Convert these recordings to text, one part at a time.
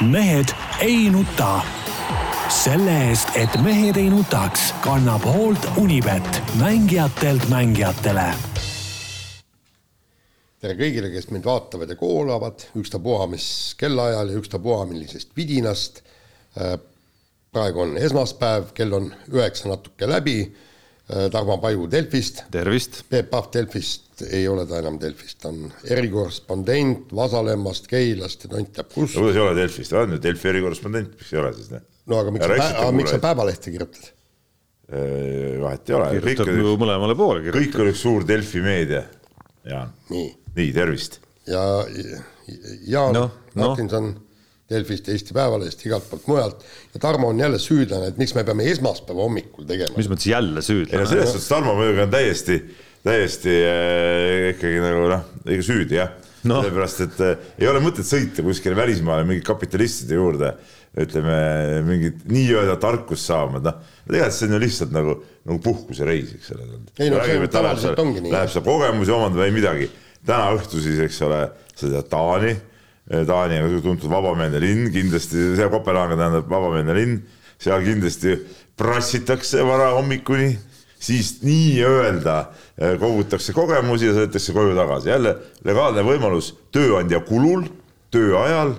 mehed ei nuta. selle eest, et mehed ei nutaks, kannab hoolt Unibet, mängijatelt mängijatele. tere kõigile, kes meid vaatavad ja kuulavad, ükstapuha mis kellaajal ja ükstapuha millisest vidinast. praegu on esmaspäev, kell on üheksa natuke läbi. Tarmo Paju Delfist. tervist. Peep Pahv Delfist ei ole ta enam Delfist, ta on erikorrespondent Vasalemmast, Keilast ja tont teab kus. no kuidas ei ole Delfist, on ju Delfi erikorrespondent, miks ei ole siis? no aga miks, sa, pä miks sa. Päevalehte kirjutad? vahet ei ole, kõik kirjutab ju on, mõlemale poole kõik üks suur Delfi meedia. Jaan, nii, nii tervist. ja Jaan no, Noh, noh. Delfist, Eesti Päevalehest, igalt poolt mujalt ja Tarmo on jälle süüdlane, et miks me peame esmaspäeva hommikul tegema. mis mõttes jälle ei no süüdlane? selles suhtes Tarmo muidugi on täiesti, täiesti äh, ikkagi nagu noh, õige süüdi jah no.. sellepärast, et äh, ei ole mõtet sõita kuskile välismaale mingi kapitalistide juurde, ütleme mingit nii-öelda tarkust saama, noh. tegelikult see on ju lihtsalt nagu, nagu puhkusereis, eks ole. Ei no see tavaliselt ongi nii. Läheb seal kogemusi omandama, ei midagi. täna õhtul siis, eks ole, sa tead Taani, Taani on tuntud vabameelne linn, kindlasti seal Kopenhaagen tähendab vabameelne linn, seal kindlasti prassitakse varahommikuni, siis nii-öelda eh, kogutakse kogemusi ja sõidetakse koju tagasi, jälle legaalne võimalus tööandja kulul, töö ajal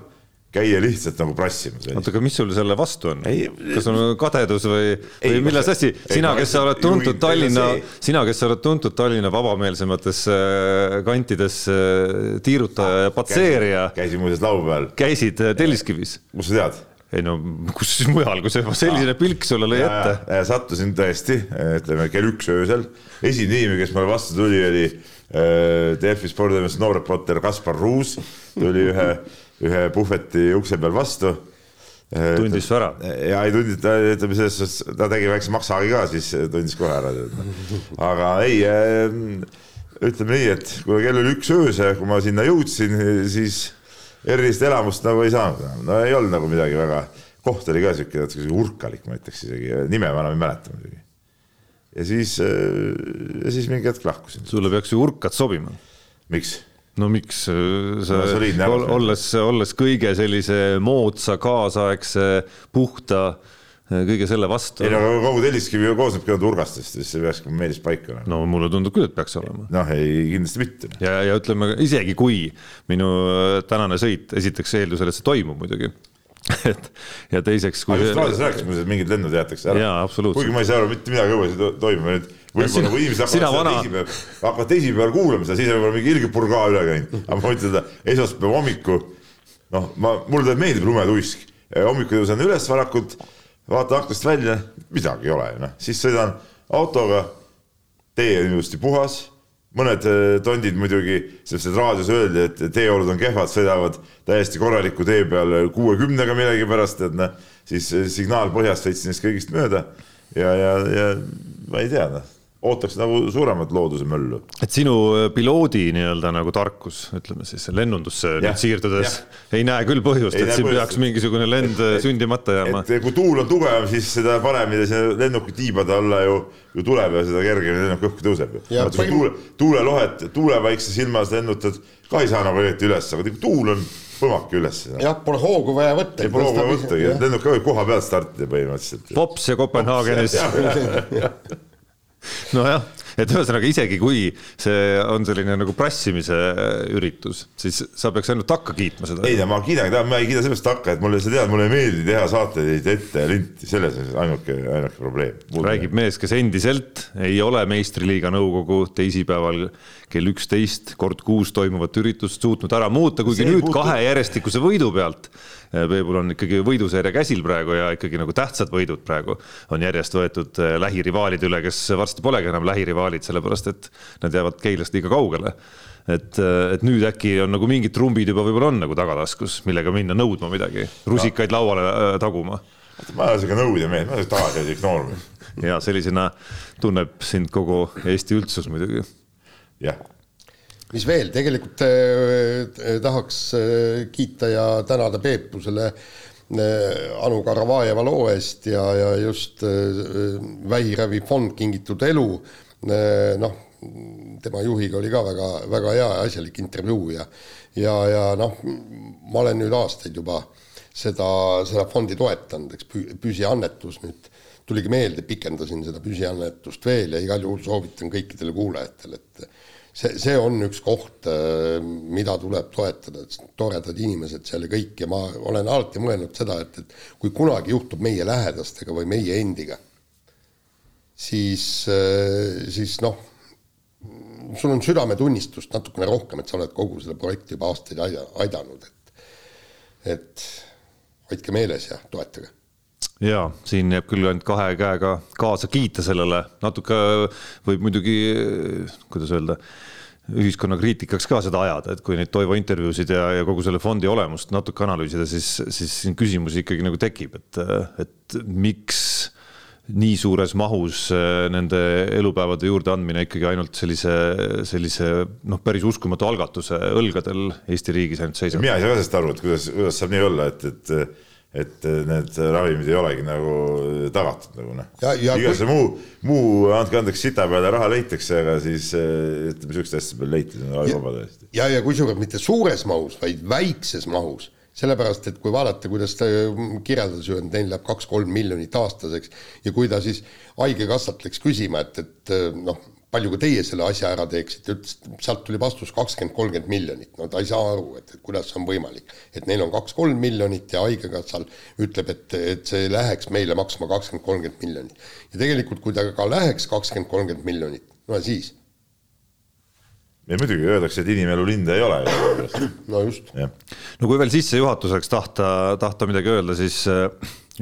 käia lihtsalt nagu prassimas. oota, aga mis sul selle vastu on kas on kadedus või, või milles asi, sina, kes sa oled tuntud Tallinna sina, kes sa oled tuntud Tallinna vabameelsemates äh, kantides äh, tiirutaja ja patseerija, käisin muuseas laupäeval, käisid äh, Telliskivis? kust sa tead? ei no kus siis mujal, kui see selline pilk sulle lõi ette. sattusin tõesti, ütleme kell üks öösel, esimene inimene, kes mulle vastu tuli, oli Delfi spordimees noorreporter Kaspar Ruus, tuli ühe, ühe puhveti ukse peal vastu. Tundis su ära? ja ei tundnud, ütleme selles suhtes, ta tegi väikse maksaagi ka, siis tundis kohe ära. aga ei, ütleme nii, et kuna kell oli üks öösel, kui ma sinna jõudsin, siis erilist elamust nagu ei saanud no ei olnud nagu midagi väga, koht oli ka siuke natuke urkalik, ma ütleks isegi, nime ma enam ei mäleta muidugi. ja siis, ja siis mingi hetk lahkusin, sulle peaks ju urkad sobima. miks? No miks äh, sa No olles, olles kõige sellise moodsa, kaasaegse, puhta, kõige selle vastu ei. no kogu Telliskivi ju koosnebki ainult urgastest, siis see peakski meeles paika olema. no mulle tundub küll, et peaks olema. noh, ei kindlasti mitte. ja, ja ütleme isegi kui minu äh, tänane sõit, esiteks eeldusel, et see toimub muidugi. et ja teiseks, kui aga just raadios rääkisime, et mingid lennud jäetakse ära. Kuigi ma ei saa aru mitte midagi õues ei to- toimu nüüd. võib-olla kui inimesed hakkavad vana- teisipäeval, hakkavad teisipäeval kuulama seda, siis on võib-olla mingi ilge purgaa üle käinud. aga ma ütlen seda esmaspäeva hommiku, noh, ma, mulle meeldib lumetuisk. hommikul tõusen üles varakult, vaatan aknast välja, midagi ei ole ju noh, siis sõidan autoga, tee on ilusti puhas mõned eh, tondid muidugi, sest et raadios öeldi, et teeolud on kehvad, sõidavad täiesti korraliku tee peal kuuekümnega millegipärast, et noh, siis eh, signaal põhjast sõitsin neist kõigist mööda. Ja, ja, ja ma ei tea, noh, ootaks nagu suuremat looduse möllu. et sinu äh, piloodi nii-öelda nagu tarkus, ütleme siis lennundusse nüüd siirdudes ei näe küll põhjust, et siin põhjust. peaks mingisugune lend äh, sündimata jääma. et kui tuul on tugevam, siis seda paremini see lennuki tiibade alla ju, ju tuleb ja seda kergemini lennuk õhku tõuseb ju. Ja põhim- tuule, tuulelohet, tuulevaikse silmas lennutad, ka ei saa nagu eriti üles, aga kui tuul on, põmake üles seda. jah, pole hoogu vaja võtta. ei pole hoogu võttagi, lennuk ka võib koha pealt startida põhimõtteliselt. Pops ja Kopenhaagenis. nojah, et ühesõnaga isegi kui see on selline nagu prassimise üritus, siis sa peaks ainult takka kiitma seda. ei no ma kiidan, ma ei kiida sellest takka, et mulle, sa tead, mulle ei meeldi teha saateid ette ja linti, selles on ainuke, ainuke probleem. räägib mees, kes endiselt ei ole meistriliiga nõukogu teisipäeval kell üksteist kord kuus toimuvat üritust suutnud ära muuta, kuigi See nüüd puutu- kahe järjestikuse võidu pealt. Peebul on ikkagi võiduseeria käsil praegu ja ikkagi nagu tähtsad võidud praegu on järjest võetud eh, lähirivaalide üle, kes varsti polegi enam lähirivaalid, sellepärast et nad jäävad Keilast liiga kaugele. et, et nüüd äkki on nagu mingid trumbid juba võib-olla on nagu tagataskus, millega minna nõudma midagi, rusikaid lauale äh, taguma ma ei ole siuke nõudja mees, ma olen tagasihoidlik noormees. ja sellisena tunneb sind kogu Eesti üldsus muidugi jah, mis veel, tegelikult äh, tahaks äh, kiita ja tänada Peepu selle äh, Anu Karavajeva loo eest ja, ja just äh, vähiravifond Kingitud elu äh,. noh, tema juhiga oli ka väga, väga hea ja asjalik intervjuu ja, ja, ja noh, ma olen nüüd aastaid juba seda, seda fondi toetanud, eks püsiannetus nüüd tuligi meelde, pikendasin seda püsiannetust veel ja igal juhul soovitan kõikidele kuulajatele, et see, see on üks koht, mida tuleb toetada, toredad inimesed seal ja kõik ja ma olen alati mõelnud seda, et, et kui kunagi juhtub meie lähedastega või meie endiga, siis, siis noh, sul on südametunnistust natukene rohkem, et sa oled kogu selle projekti juba aastaid aidanud, et, et hoidke meeles ja toetage ja siin jääb küll ainult kahe käega kaasa kiita sellele, natuke võib muidugi, kuidas öelda, ühiskonna kriitikaks ka seda ajada, et kui neid Toivo intervjuusid ja, ja kogu selle fondi olemust natuke analüüsida, siis, siis siin küsimusi ikkagi nagu tekib, et, et miks nii suures mahus nende elupäevade juurdeandmine ikkagi ainult sellise, sellise noh, päris uskumatu algatuse õlgadel Eesti riigis ainult seisab. mina ei saa ka sellest aru, et kuidas, kuidas saab nii olla, et, et et need ravimid ei olegi nagu tagatud nagu noh. iga see muu, muu, andke andeks, sita peale raha leitakse, aga siis ütleme sihukeste asjade peale leiti, see on väga vaba tõesti. ja, ja kusjuures mitte suures mahus, vaid väikses mahus sellepärast, et kui vaadata, kuidas ta kirjeldas ju, et neil läheb kaks-kolm miljonit aastaseks ja kui ta siis Haigekassalt läks küsima, et, et noh, palju ka teie selle asja ära teeksite, ütles, sealt tuli vastus kakskümmend, kolmkümmend miljonit, no ta ei saa aru, et, et kuidas see on võimalik. et neil on kaks-kolm miljonit ja Haigekassal ütleb, et, et see läheks meile maksma kakskümmend, kolmkümmend miljonit. ja tegelikult, kui ta ka läheks kakskümmend, kolmkümmend miljonit, no siis? ja muidugi öeldakse, et inimelu linde ei ole. no just. no kui veel sissejuhatuseks tahta, tahta midagi öelda, siis äh,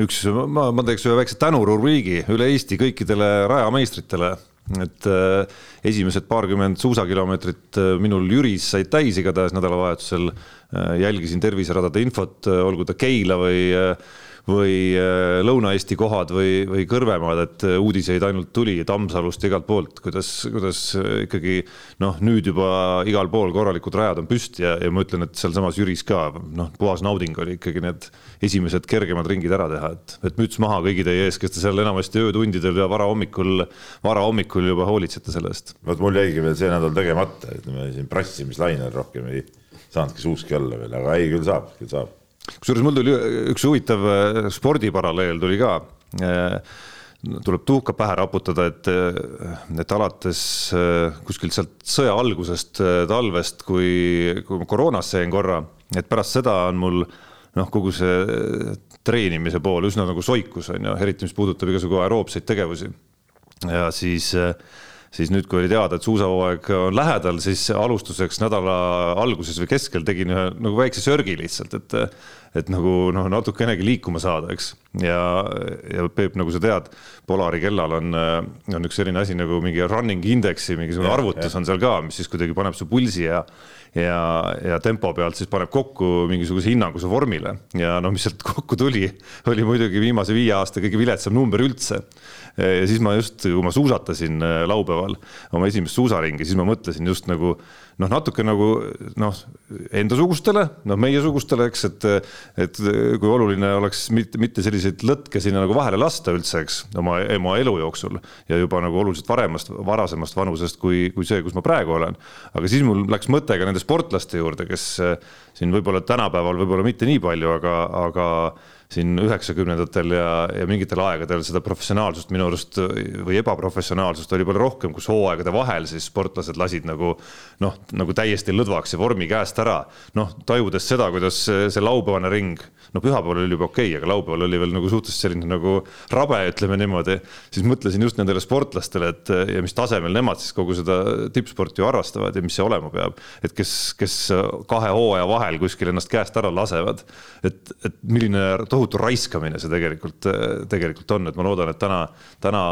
üks, ma, ma teeks ühe väikse tänurubriigi üle Eesti kõikidele rajameistritele et äh, esimesed paarkümmend suusakilomeetrit äh, minul Jüris said täis igatahes nädalavahetusel. Äh, jälgisin terviseradade infot, olgu ta Keila või või äh, Lõuna-Eesti kohad või, või Kõrvemaad, et äh, uudiseid ainult tuli Tammsalust igalt poolt, kuidas, kuidas äh, ikkagi noh, nüüd juba igal pool korralikud rajad on püsti ja, ja ma ütlen, et sealsamas Jüris ka noh, puhas nauding oli ikkagi need esimesed kergemad ringid ära teha, et, et müts maha kõigi teie ees, kes te seal enamasti öötundidel ja varahommikul, varahommikul juba hoolitsete selle eest. vot mul jäigi veel see nädal tegemata, et me siin prassimislainel rohkem ei saanudki suuski olla veel, aga ei, küll saab, küll saab kusjuures mul tuli üks huvitav äh, spordiparalleel tuli ka. Äh, tuleb tuhka pähe raputada, et, äh, et alates kuskilt sealt sõja algusest talvest, kui, kui ma koroonasse jäin korra, et pärast seda on mul noh, kogu see treenimise pool üsna nagu soikus on ju, eriti mis puudutab igasugu aeroobseid tegevusi. ja siis siis nüüd, kui oli teada, et suusahooaeg on lähedal, siis alustuseks nädala alguses või keskel tegin ühe nagu väikse sörgi lihtsalt, et et nagu noh, natukenegi liikuma saada, eks. ja, ja Peep, nagu sa tead, Polari kellal on, on üks selline asi nagu mingi running index'i mingisugune ja, arvutus ja. on seal ka, mis siis kuidagi paneb su pulsi ja ja, ja tempo pealt siis paneb kokku mingisuguse hinnangu su vormile ja noh, mis sealt kokku tuli, oli muidugi viimase viie aasta kõige viletsam number üldse. Ja siis ma just, kui ma suusatasin äh, laupäeval oma esimest suusaringi, siis ma mõtlesin just nagu noh, natuke nagu noh, endasugustele, noh, meiesugustele, eks, et, et kui oluline oleks mitte, mitte selliseid lõtke sinna nagu vahele lasta üldse, eks, oma, oma elu jooksul ja juba nagu oluliselt varemast, varasemast vanusest kui, kui see, kus ma praegu olen. aga siis mul läks mõte ka nende sportlaste juurde, kes siin võib-olla tänapäeval võib-olla mitte nii palju, aga, aga siin üheksakümnendatel ja, ja mingitel aegadel seda professionaalsust minu arust või ebaprofessionaalsust oli palju rohkem, kus hooaegade vahel siis sportlased lasid nagu noh, nagu täiesti lõdvaks ja vormi käest ära. noh, tajudes seda, kuidas see laupäevane ring, no pühapäeval oli juba okei okay,, aga laupäeval oli veel nagu suhteliselt selline nagu rabe, ütleme niimoodi. siis mõtlesin just nendele sportlastele, et ja mis tasemel nemad siis kogu seda tippsporti ju harrastavad ja mis see olema peab. et kes, kes kahe hooaja vahel kuskil ennast käest ära lasevad. et, et milline tohutu raiskamine see tegelikult, tegelikult on, et ma loodan, et täna, täna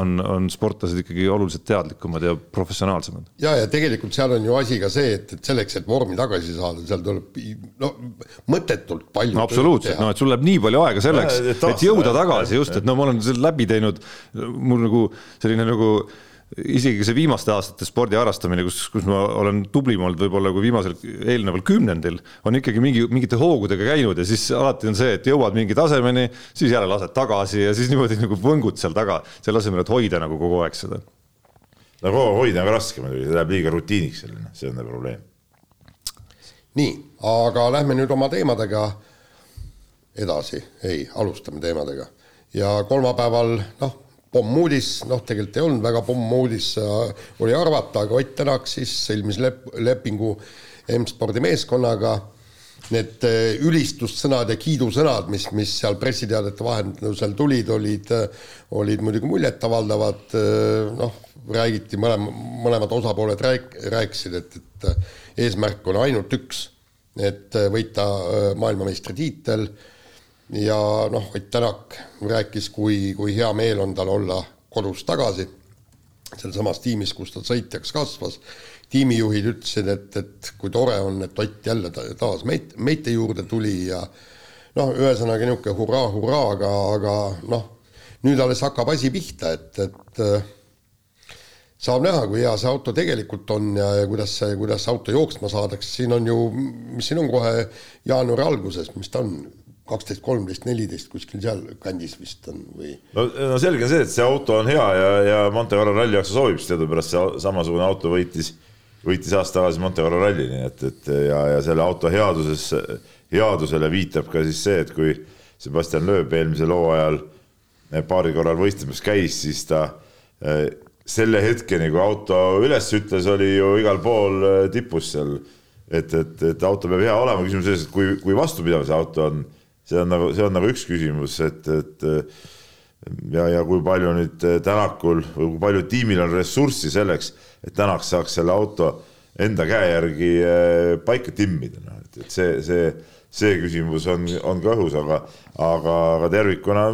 on, on sportlased ikkagi oluliselt teadlikumad ja professionaalsemad. ja, ja tegelikult seal on ju asi ka see, et, et selleks, et vormi tagasi saada, seal tuleb no mõttetult palju no,. absoluutselt, no et sul läheb nii palju aega selleks, et jõuda tagasi just, et no ma olen selle läbi teinud, mul nagu selline nagu isegi see viimaste aastate spordi harrastamine, kus, kus ma olen tublim olnud võib-olla kui viimasel eelneval kümnendil, on ikkagi mingi, mingite hoogudega käinud ja siis alati on see, et jõuad mingi tasemeni, siis jälle lased tagasi ja siis niimoodi nagu võngud seal taga, selle asemel, et hoida nagu kogu aeg seda. no kogu aeg hoida on ka raske muidugi, see läheb liiga rutiiniks selline, see on probleem. nii, aga lähme nüüd oma teemadega edasi, ei, alustame teemadega. ja kolmapäeval noh, pommuudis, noh, tegelikult ei olnud väga pommuudis, oli arvata, aga Ott Tänak siis sõlmis lep-, lepingu M-spordi meeskonnaga need äh, ülistussõnad ja kiidusõnad, mis, mis seal pressiteadete vahendusel tulid, olid, olid muidugi muljetavaldavad, äh, noh, räägiti, mõlema, mõlemad osapooled rääk-, rääkisid, et, et eesmärk on ainult üks, et võita äh, maailmameistritiitel ja noh, Ott Tänak rääkis, kui, kui hea meel on tal olla kodus tagasi, sealsamas tiimis, kus ta sõitjaks kasvas. Tiimijuhid ütlesid, et, et kui tore on, et Ott jälle taas meit-, meite juurde tuli ja noh, ühesõnaga niisugune hurraa, hurraa, aga, aga noh, nüüd alles hakkab asi pihta, et, et äh, saab näha, kui hea see auto tegelikult on ja, ja kuidas see, kuidas see auto jooksma saadakse, siin on ju, mis siin on kohe jaanuari alguses, mis ta on, kaksteist, kolmteist, neliteist kuskil seal kandis vist on või? no, no selge on see, et see auto on hea ja, ja Monte Carlo ralli jaoks sobib, sest teadupärast see samasugune auto võitis võitis aasta tagasi Monte Carlo ralli, nii et, et ja, ja selle auto headuses, headusele viitab ka siis see, et kui Sebastian Loeb eelmisel hooajal paari korral võistlemas käis, siis ta eh, selle hetkeni, kui auto üles ütles, oli ju igal pool eh, tipus seal. et, et, et auto peab hea olema, küsimus selles, et kui, kui vastupidav see auto on, see on nagu, see on nagu üks küsimus, et, et ja, ja kui palju nüüd Tänakul või kui palju tiimil on ressurssi selleks et tänaks saaks selle auto enda käe järgi eh, paika timmida, noh, et, et see, see, see küsimus on, on ka õhus, aga, aga, aga tervikuna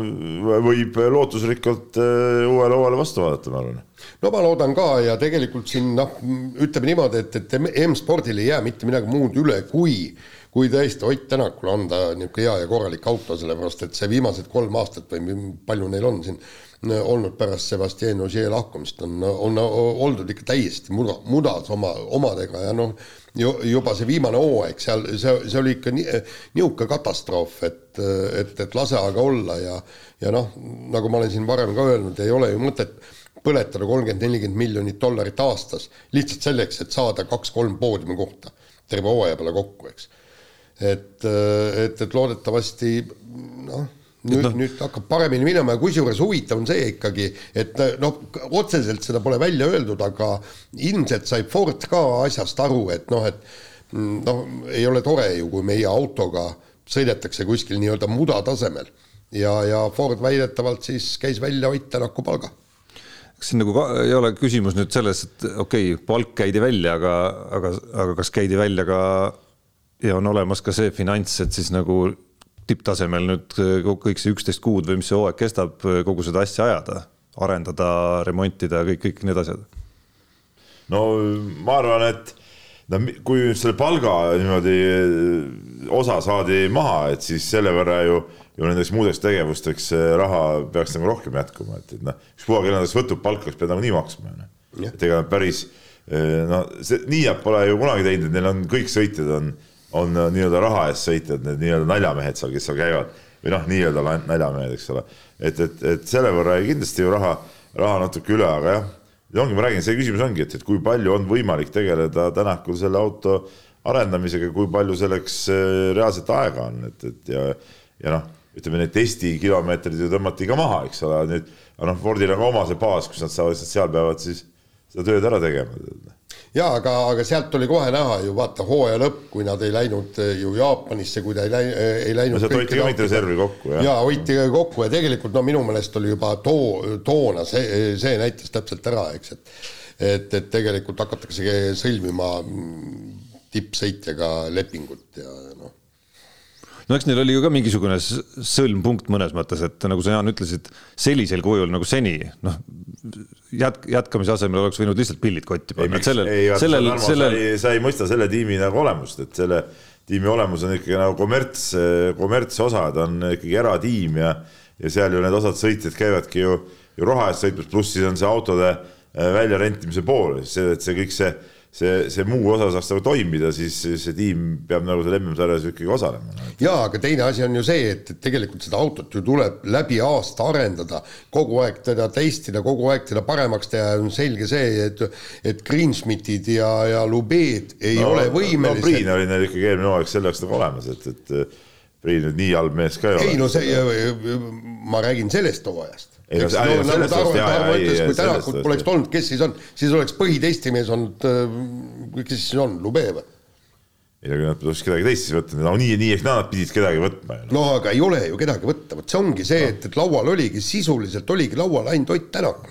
võib lootusrikkalt uuele hooajale vastu vaadata, ma arvan. No ma loodan ka ja tegelikult siin noh, ütleme niimoodi, et, et M-spordil ei jää mitte midagi muud üle, kui kui tõesti Ott Tänakule anda niisugune hea ja korralik auto, sellepärast et see viimased kolm aastat või palju neil on siin olnud pärast Sebastian Ogier lahkumist, on, on oldud ikka täiesti muda, mudas oma, omadega ja noh, juba see viimane hooaeg seal, see, see oli ikka nii, niisugune katastroof, et, et, et lase aga olla ja ja noh, nagu ma olen siin varem ka öelnud, ei ole ju mõtet põletada kolmkümmend, nelikümmend miljonit dollarit aastas lihtsalt selleks, et saada kaks-kolm poodiumi kohta terve hooaja peale kokku, eks. Et, et, et loodetavasti noh nüüd no., nüüd hakkab paremini minema ja kusjuures huvitav on see ikkagi, et noh, otseselt seda pole välja öeldud, aga ilmselt sai Ford ka asjast aru, et noh, et noh, ei ole tore ju, kui meie autoga sõidetakse kuskil nii-öelda muda tasemel ja, ja Ford väidetavalt siis käis välja Ott Tänaku palga kas siin nagu ei ole küsimus nüüd selles, et okei okay,, palk käidi välja, aga, aga, aga kas käidi välja ka ja on olemas ka see finants, et siis nagu tipptasemel nüüd äh, kõik see üksteist kuud või mis see hooaeg kestab, äh, kogu seda asja ajada, arendada, remontida, kõik, kõik need asjad? no ma arvan, et no kui nüüd selle palga niimoodi äh, osa saadi maha, et siis selle võrra ju, ju nendeks muudeks tegevusteks raha peaks nagu rohkem jätkuma, et, et noh, ükspuha, kelle nendest võtub palka, siis pead nagunii maksma, onju. et ega päris, no see, nii nad pole ju kunagi teinud, et neil on kõik sõitjad on on äh, nii-öelda raha eest sõitjad, need nii-öelda naljamehed seal, kes seal käivad või noh, nii-öelda naljamehed, eks ole. et, et, et selle võrra kindlasti ju raha, raha natuke üle, aga jah, ja ongi, ma räägin, see küsimus ongi, et, et kui palju on võimalik tegeleda Tänakul selle auto arendamisega, kui palju selleks äh, reaalselt aega on, et, et ja, ja noh, ütleme need testikilomeetrid ju tõmmati ka maha, eks ole, nüüd, aga noh, Fordil on ka oma see baas, kus nad saavad, seal peavad siis seda tööd ära tegema jaa, aga, aga sealt oli kohe näha ju vaata hooaja lõpp, kui nad ei läinud eh, ju Jaapanisse, kui ta ei läinud, ei läinud. sealt hoiti ka mitte reservi kokku, jah? jaa, hoiti kokku ja tegelikult no minu meelest oli juba too, toona see, see näitas täpselt ära, eks, et et, et tegelikult hakatakse sõlmima tippsõitjaga lepingut ja noh no eks neil oli ju ka mingisugune sõlmpunkt mõnes mõttes, et nagu sa, Jaan, ütlesid, sellisel kujul nagu seni, noh, jätk-, jätkamise asemel oleks võinud lihtsalt pillid kotti panna. sellel, sellel, sellel... sa ei, sa ei mõista selle tiimi nagu olemust, et selle tiimi olemus on ikkagi nagu kommerts, kommertsosa, ta on ikkagi eratiim ja, ja seal ju need osad sõitjad käivadki ju, ju raha eest sõitmas, pluss siis on see autode äh, väljarentimise pool, see, et see kõik see see, see muu osa saaks nagu toimida, siis see tiim peab nagu seal MM-sarjas ikkagi osalema. jaa, aga teine asi on ju see, et, et tegelikult seda autot ju tuleb läbi aasta arendada, kogu aeg teda testida, kogu aeg teda paremaks teha, on selge see, et et Greensmitid ja, ja Lubeed ei no, ole võimelised no Priin oli neil ikkagi eelmine hooaeg selle jaoks nagu olemas, et, et Priin nüüd nii halb mees ka ei ole. ei no see, ma räägin sellest hooajast. Kui Tänakut poleks olnud, kes siis on, siis oleks põhitestimees olnud, kes siis on, Lube või? ei kui nad oleks kedagi teist siis võtnud, no nii, nii ehk naa nad pidid kedagi võtma ju. no aga ei ole ju kedagi võtta, vot see ongi see, et, et laual oligi, sisuliselt oligi laual ainult Ott Tänak.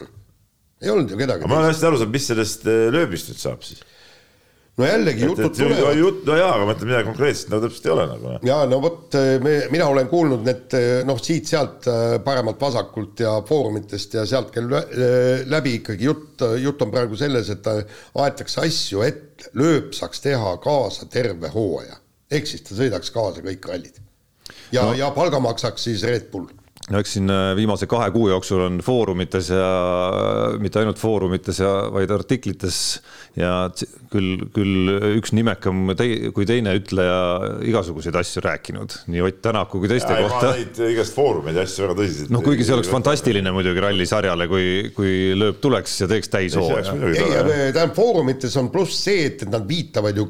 ei olnud ju kedagi aga ma ei ole hästi aru saanud, mis sellest eh, lööbist nüüd saab siis. No jällegi et, jutud et ju- tulevad. jutt, no jaa, aga ma ütlen midagi konkreetset nagu täpselt ei ole nagu. ja no vot, me, mina olen kuulnud need noh, siit-sealt äh, paremalt-vasakult ja foorumitest ja sealt käib lä- läbi ikkagi jutt, jutt on praegu selles, et aetakse asju, et lööp saaks teha kaasa terve hooaja. ehk siis ta sõidaks kaasa kõik rallid. ja no., ja palga maksaks siis Red Bull. No eks siin äh, viimase kahe kuu jooksul on foorumites ja mitte ainult foorumites ja vaid artiklites ja küll, küll üks nimekam tei, kui teine ütleja igasuguseid asju rääkinud, nii Ott Tänaku kui teiste ma kohta. igast foorumeid ja asju väga tõsiselt. noh, kuigi see oleks. fantastiline muidugi rallisarjale, kui, kui lööp tuleks ja teeks täishooaja. ei, tähendab Foorumites on pluss see, et, nad viitavad ju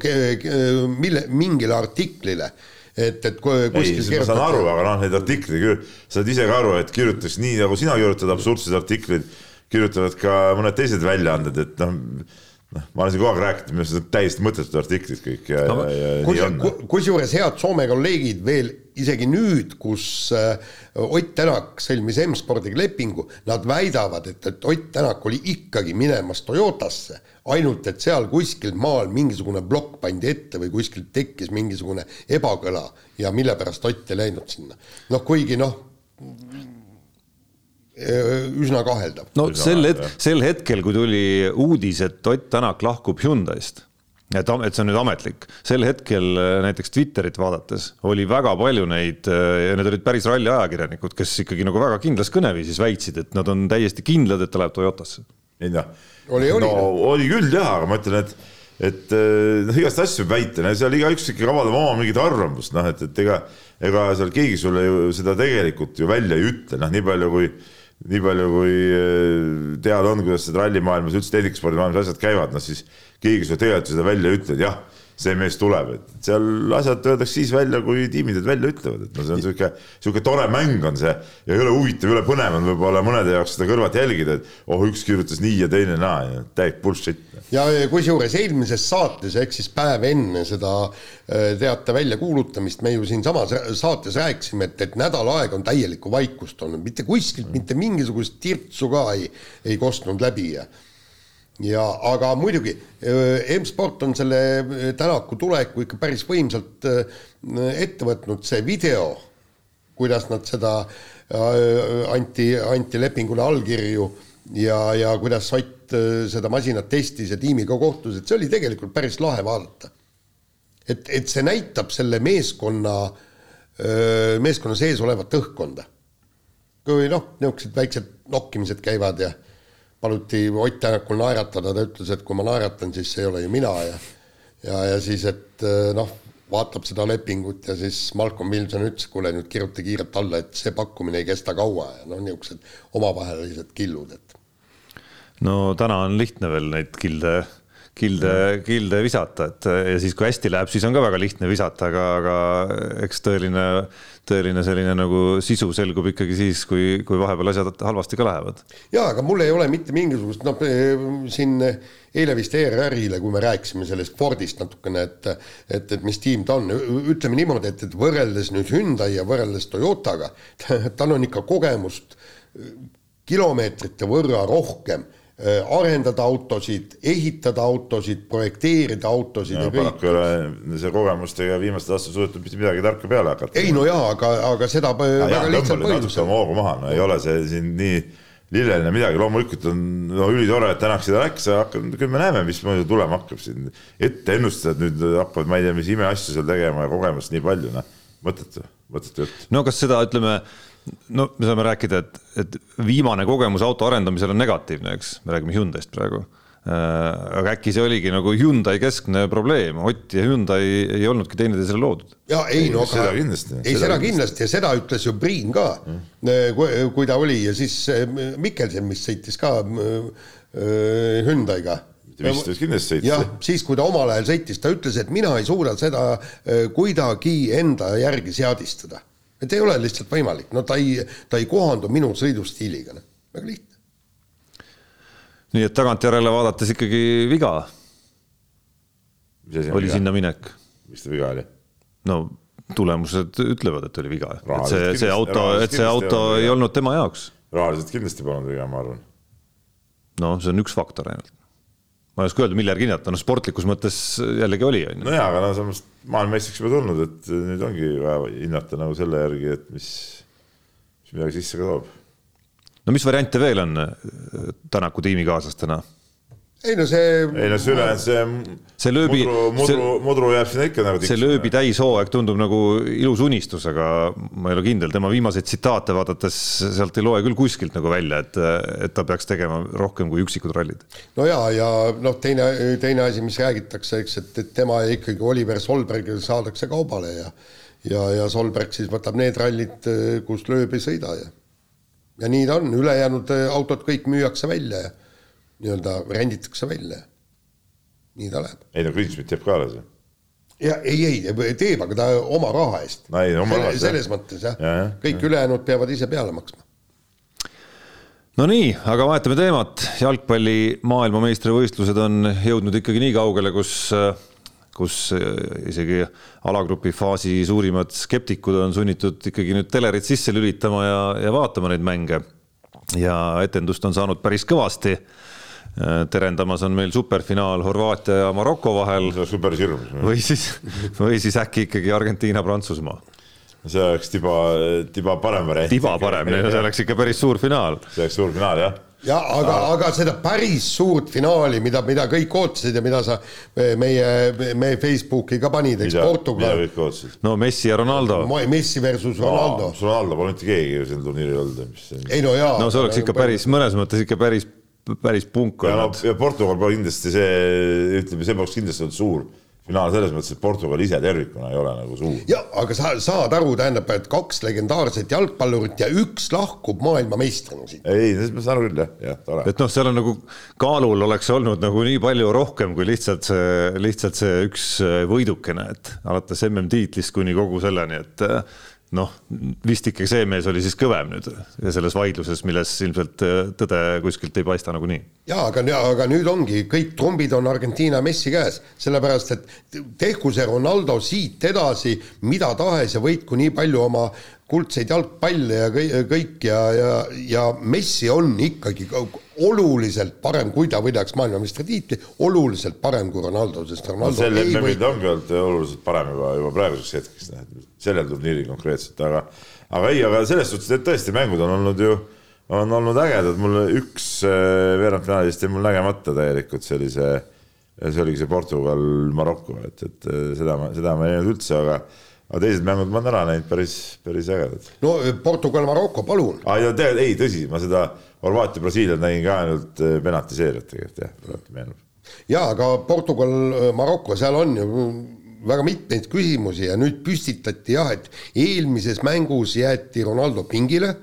mille, mingile artiklile, et, et kuskil ma saan aru, aga noh, neid artikleid, sa saad ise ka aru, et kirjutaks nii nagu sina kirjutad absurdseid artikleid, kirjutavad ka mõned teised väljaanded, et noh, noh, ma olen siin kogu aeg rääkinud, minu arust need täiesti mõttetud artiklid kõik ja no,, ja, ja nii on. kusjuures head Soome kolleegid veel isegi nüüd, kus äh, Ott Tänak sõlmis M-spordiga lepingu, nad väidavad, et, et Ott Tänak oli ikkagi minemas Toyotasse, ainult et seal kuskil maal mingisugune plokk pandi ette või kuskilt tekkis mingisugune ebakõla ja mille pärast Ott ei läinud sinna. noh, kuigi noh, üsna kaheldav. no Üsna sel vähe, het- jah., sel hetkel, kui tuli uudis, et Ott Tänak lahkub Hyundai'st, et, et see on nüüd ametlik, sel hetkel äh, näiteks Twitterit vaadates oli väga palju neid äh, ja need olid päris ralli ajakirjanikud, kes ikkagi nagu väga kindlas kõneviisis väitsid, et nad on täiesti kindlad, et ta läheb Toyotasse. ei noh, Oli- oli. no oli küll jah, aga ma ütlen, et et eh, noh, igast asju võib väita, seal igaüks ikkagi avaldab oma mingit arvamust, noh et, et ega ega seal keegi sulle ju seda tegelikult ju välja ei ütle, noh nii palju kui nii palju kui eh, teada on, kuidas seda rallimaailmas üldse tehnikaspordimaailmas asjad käivad, noh siis keegi sulle tegelikult seda välja ei ütle, et jah, see mees tuleb, et seal asjad öeldakse siis välja, kui tiimid need välja ütlevad, et no see on sihuke, sihuke tore mäng on see ja jõle huvitav, jõle põnev on võib-olla mõnede jaoks seda kõrvalt jälgida, et oh, üks kirjutas nii ja teine naa ja täielik bullshit. Ja kusjuures eelmises saates ehk siis päev enne seda äh, teate väljakuulutamist me ju siinsamas saates rääkisime, et, et nädal aega on täielikku vaikust olnud, mitte kuskilt mitte mingisugust tirtsu ka ei, ei kostnud läbi ja ja aga muidugi äh, M-sport on selle äh, Tänaku tuleku ikka päris võimsalt ette võtnud, see video, kuidas nad seda anti, anti lepingule allkirju ja, ja kuidas Ott äh, seda masinat testis ja tiimiga kohtus, et see oli tegelikult päris lahe vaadata. et, et see näitab selle meeskonna, meeskonna sees olevat õhkkonda. kui noh, niisugused väiksed nokkimised käivad ja paluti Ott Tänakul naeratada, ta ütles, et kui ma naeratan, siis see ei ole ju mina ja ja, ja siis, et noh, vaatab seda lepingut ja siis Malcolm Wilson ütles, kuule nüüd kirjuta kiirelt alla, et see pakkumine ei kesta kaua ja noh, niisugused omavahelised killud, et no täna on lihtne veel neid kilde, kilde, kilde visata, et ja siis, kui hästi läheb, siis on ka väga lihtne visata, aga, aga eks tõeline, tõeline selline nagu sisu selgub ikkagi siis, kui, kui vahepeal asjad halvasti ka lähevad. jaa, aga mul ei ole mitte mingisugust, noh, siin eile vist ERR-ile, kui me rääkisime sellest Fordist natukene, et et, et mis tiim ta on, ütleme niimoodi, et, et võrreldes nüüd Hyundai ja võrreldes Toyotaga, tal on ikka kogemust kilomeetrite võrra rohkem arendada autosid, ehitada autosid, projekteerida autosid ja, ja kõik. paraku ei ole see kogemustega viimastel aastatel suudetud mitte midagi tarka peale hakata. ei no jaa, aga, aga seda ja, väga lihtsal tõmbale natuke põhjusel. oma hoogu maha, no ei ole see siin nii lilleline midagi, loomulikult on no ülitore, et tänaks seda läks, aga küll me näeme, mismoodi tulema hakkab siin. ette ennustada, et nüüd hakkavad, ma ei tea, mis imeasju seal tegema ja kogemust nii palju, noh, mõttetu, mõttetu jutt. no kas seda, ütleme, no me saame rääkida, et, et viimane kogemus auto arendamisel on negatiivne, eks, me räägime Hyundai'st praegu. aga äkki see oligi nagu Hyundai keskne probleem, Ott ja Hyundai ei olnudki teineteisele loodud. ja ei no seda aga kindlasti, ei seda seda kindlasti. kindlasti ja seda ütles ju Priin ka mm., kui, kui ta oli ja siis eh, Mikkelsen, mis sõitis ka äh, Hyundai'ga, vist võis kindlasti jah sõita., siis kui ta omal ajal sõitis, ta ütles, et mina ei suuda seda äh, kuidagi enda järgi seadistada. Et ei ole lihtsalt võimalik, no ta ei, ta ei kohandu minu sõidustiiliga, noh, väga lihtne. nii et tagantjärele vaadates ikkagi viga oli viga, sinna minek. mis ta viga oli? no tulemused ütlevad, et oli viga, et see, see auto, et see auto on ei olnud tema jaoks. rahaliselt kindlasti polnud viga, ma arvan. no see on üks faktor ainult. Ma ei oska öelda, millal hinnata, no sportlikus mõttes jällegi oli, on ju. nojaa, aga no samas maailmameistriks juba tulnud, et nüüd ongi vaja hinnata nagu selle järgi, et mis, mis midagi sisse ka toob. no mis variante veel on äh, Tänaku tiimikaaslastena? Ei no see ei no see ülejäänud, see See lööbi- mudru, mudru see-, mudru jääb sinna ikka nagu see lööbi. täishooaeg tundub nagu ilus unistus, aga ma ei ole kindel, tema viimaseid tsitaate vaadates sealt ei loe küll kuskilt nagu välja, et, et ta peaks tegema rohkem kui üksikud rallid. no ja, ja noh, teine, teine asi, mis räägitakse, eks, et, et tema ja ikkagi Oliver Solberg saadakse kaubale ja ja, ja Solberg siis võtab need rallid, kus lööb ei sõida ja ja nii ta on, ülejäänud autod kõik müüakse välja ja nii-öelda renditakse välja. nii ta läheb. ei no Greensmit teeb ka alles ju. ja ei, ei teeb, aga ta oma raha eest. No ei, oma raha eest, jah. selles mõttes jah Ja, jah, kõik ülejäänud peavad ise peale maksma. no nii, aga vahetame teemat, jalgpalli maailmameistrivõistlused on jõudnud ikkagi nii kaugele, kus, kus isegi alagrupi faasi suurimad skeptikud on sunnitud ikkagi nüüd telerit sisse lülitama ja, ja vaatama neid mänge. ja etendust on saanud päris kõvasti. Terendamas on meil superfinaal Horvaatia ja Maroko vahel see oleks päris hirmus. või siis, või siis äkki ikkagi Argentiina-Prantsusmaa. see oleks tiba, tiba parem variant. tiba parem, see oleks ikka päris suur finaal see oleks suur finaal jah. ja aga, aga seda päris suurt finaali, mida, mida kõik ootasid ja mida sa meie, meie Facebooki ka panid, eks, Portugal, kõik ootasid. no Messi ja Ronaldo. Messi versus Ronaldo. Ronaldo pole mitte keegi ju sel turniiril olnud, ei no jaa. no see oleks ikka päris, mõnes mõttes ikka päris, päris punk olnud. ja Portugal pole kindlasti see, ütleme, see poleks kindlasti olnud suur finaal selles mõttes, et Portugal ise tervikuna ei ole nagu suur. ja aga sa saad aru, tähendab, et kaks legendaarset jalgpallurit ja üks lahkub maailmameistrina siit. ei, ma saan aru küll jah, jah, tore. et noh, seal on nagu kaalul oleks olnud nagu nii palju rohkem kui lihtsalt see, lihtsalt see üks võidukene, et alates MM-tiitlist kuni kogu selleni, et noh, vist ikkagi see mees oli siis kõvem nüüd selles vaidluses, milles ilmselt tõde kuskilt ei paista nagunii. jaa, aga, aga nüüd ongi, kõik trumbid on Argentiina Messi käes, sellepärast et tehku see Ronaldo siit edasi mida tahes ja võitku nii palju oma kuldseid jalgpalle ja kõik, ja, ja, ja Messi on ikkagi ka oluliselt parem, kui ta võidaks maailmameistritiitli, oluliselt parem kui Ronaldo, sest Ronaldo sel ei MM-il või ta ongi olnud oluliselt parem juba, juba praeguseks hetkeks, sellel turniiril konkreetselt, aga aga ei, aga selles suhtes, et tõesti mängud on olnud ju, on olnud ägedad, mul üks äh, veerandfinaalist jäi mul nägemata täielikult, see oli see, see oligi see Portugal-Maroko, et, et äh, seda ma, seda ma ei näinud üldse, aga aga teised mängud ma olen ära näinud päris, päris ägedad. no Portugal-Maroko, palun. aa ja tegelikult ei, tõsi, ma seda Horvaatia-Brasiiliat nägin ka ainult äh, penaltiseerijat tegelikult jah, praegu meenub. jaa, aga Portugal-Maroko, seal on ju väga mitmeid küsimusi ja nüüd püstitati jah, et eelmises mängus jäeti Ronaldo pingile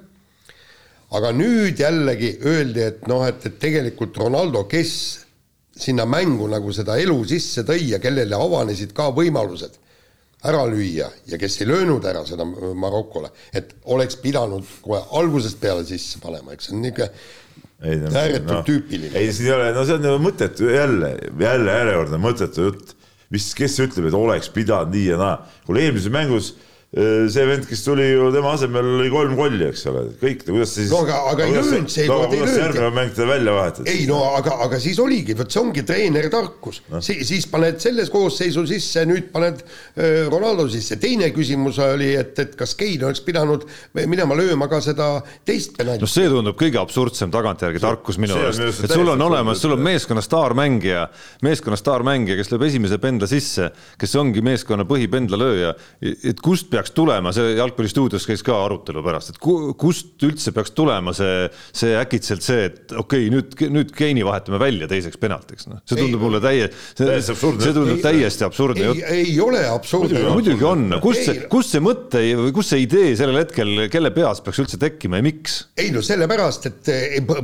aga nüüd jällegi öeldi, et noh, et, et tegelikult Ronaldo, kes sinna mängu nagu seda elu sisse tõi ja kellele avanesid ka võimalused ära lüüa ja kes ei löönud ära seda Marokole, et oleks pidanud kohe algusest peale sisse panema, eks see on niisugune ei, no, ääretult tüüpiline. ei, siin ei ole, no see on ju mõttetu jälle, jälle järjekordne mõttetu jutt. mis, kes ütleb, et oleks pidanud nii ja naa, kuule eelmises mängus see vend, kes tuli ju tema asemel oli kolm kolli, eks ole, kõik, kuidas see siis. No aga- aga ei löönud seekord, ei kuidas löönud. järgmine mäng teda välja vahetati? ei no aga, aga siis oligi, vot see ongi treeneri tarkus no., Si siis paned selles koosseisu sisse, nüüd paned äh, Ronaldo sisse, teine küsimus oli, et, et kas Kein oleks pidanud minema lööma ka seda teist penalti noh, see tundub kõige absurdsem tagantjärgi tarkus minu see arust minu, arust et sul on olemas, sul on meeskonna staarmängija, meeskonna staarmängija, kes lööb esimese pendla sisse, kes ongi meeskonna põhipendlalööja, et kust peaks peaks tulema, see jalgpallistuudios käis ka arutelu pärast, et ku, kust üldse peaks tulema see, see äkitselt see, et okei okay,, nüüd, nüüd Keini vahetame välja teiseks penaltiks, noh. see tundub ei, mulle täie-, see, see tundub ei, täiesti absurdne jutt. ei ole absurdne. muidugi on, kust see, kust see mõte või kust see idee sellel hetkel, kelle peas peaks üldse tekkima ja miks? ei no sellepärast, et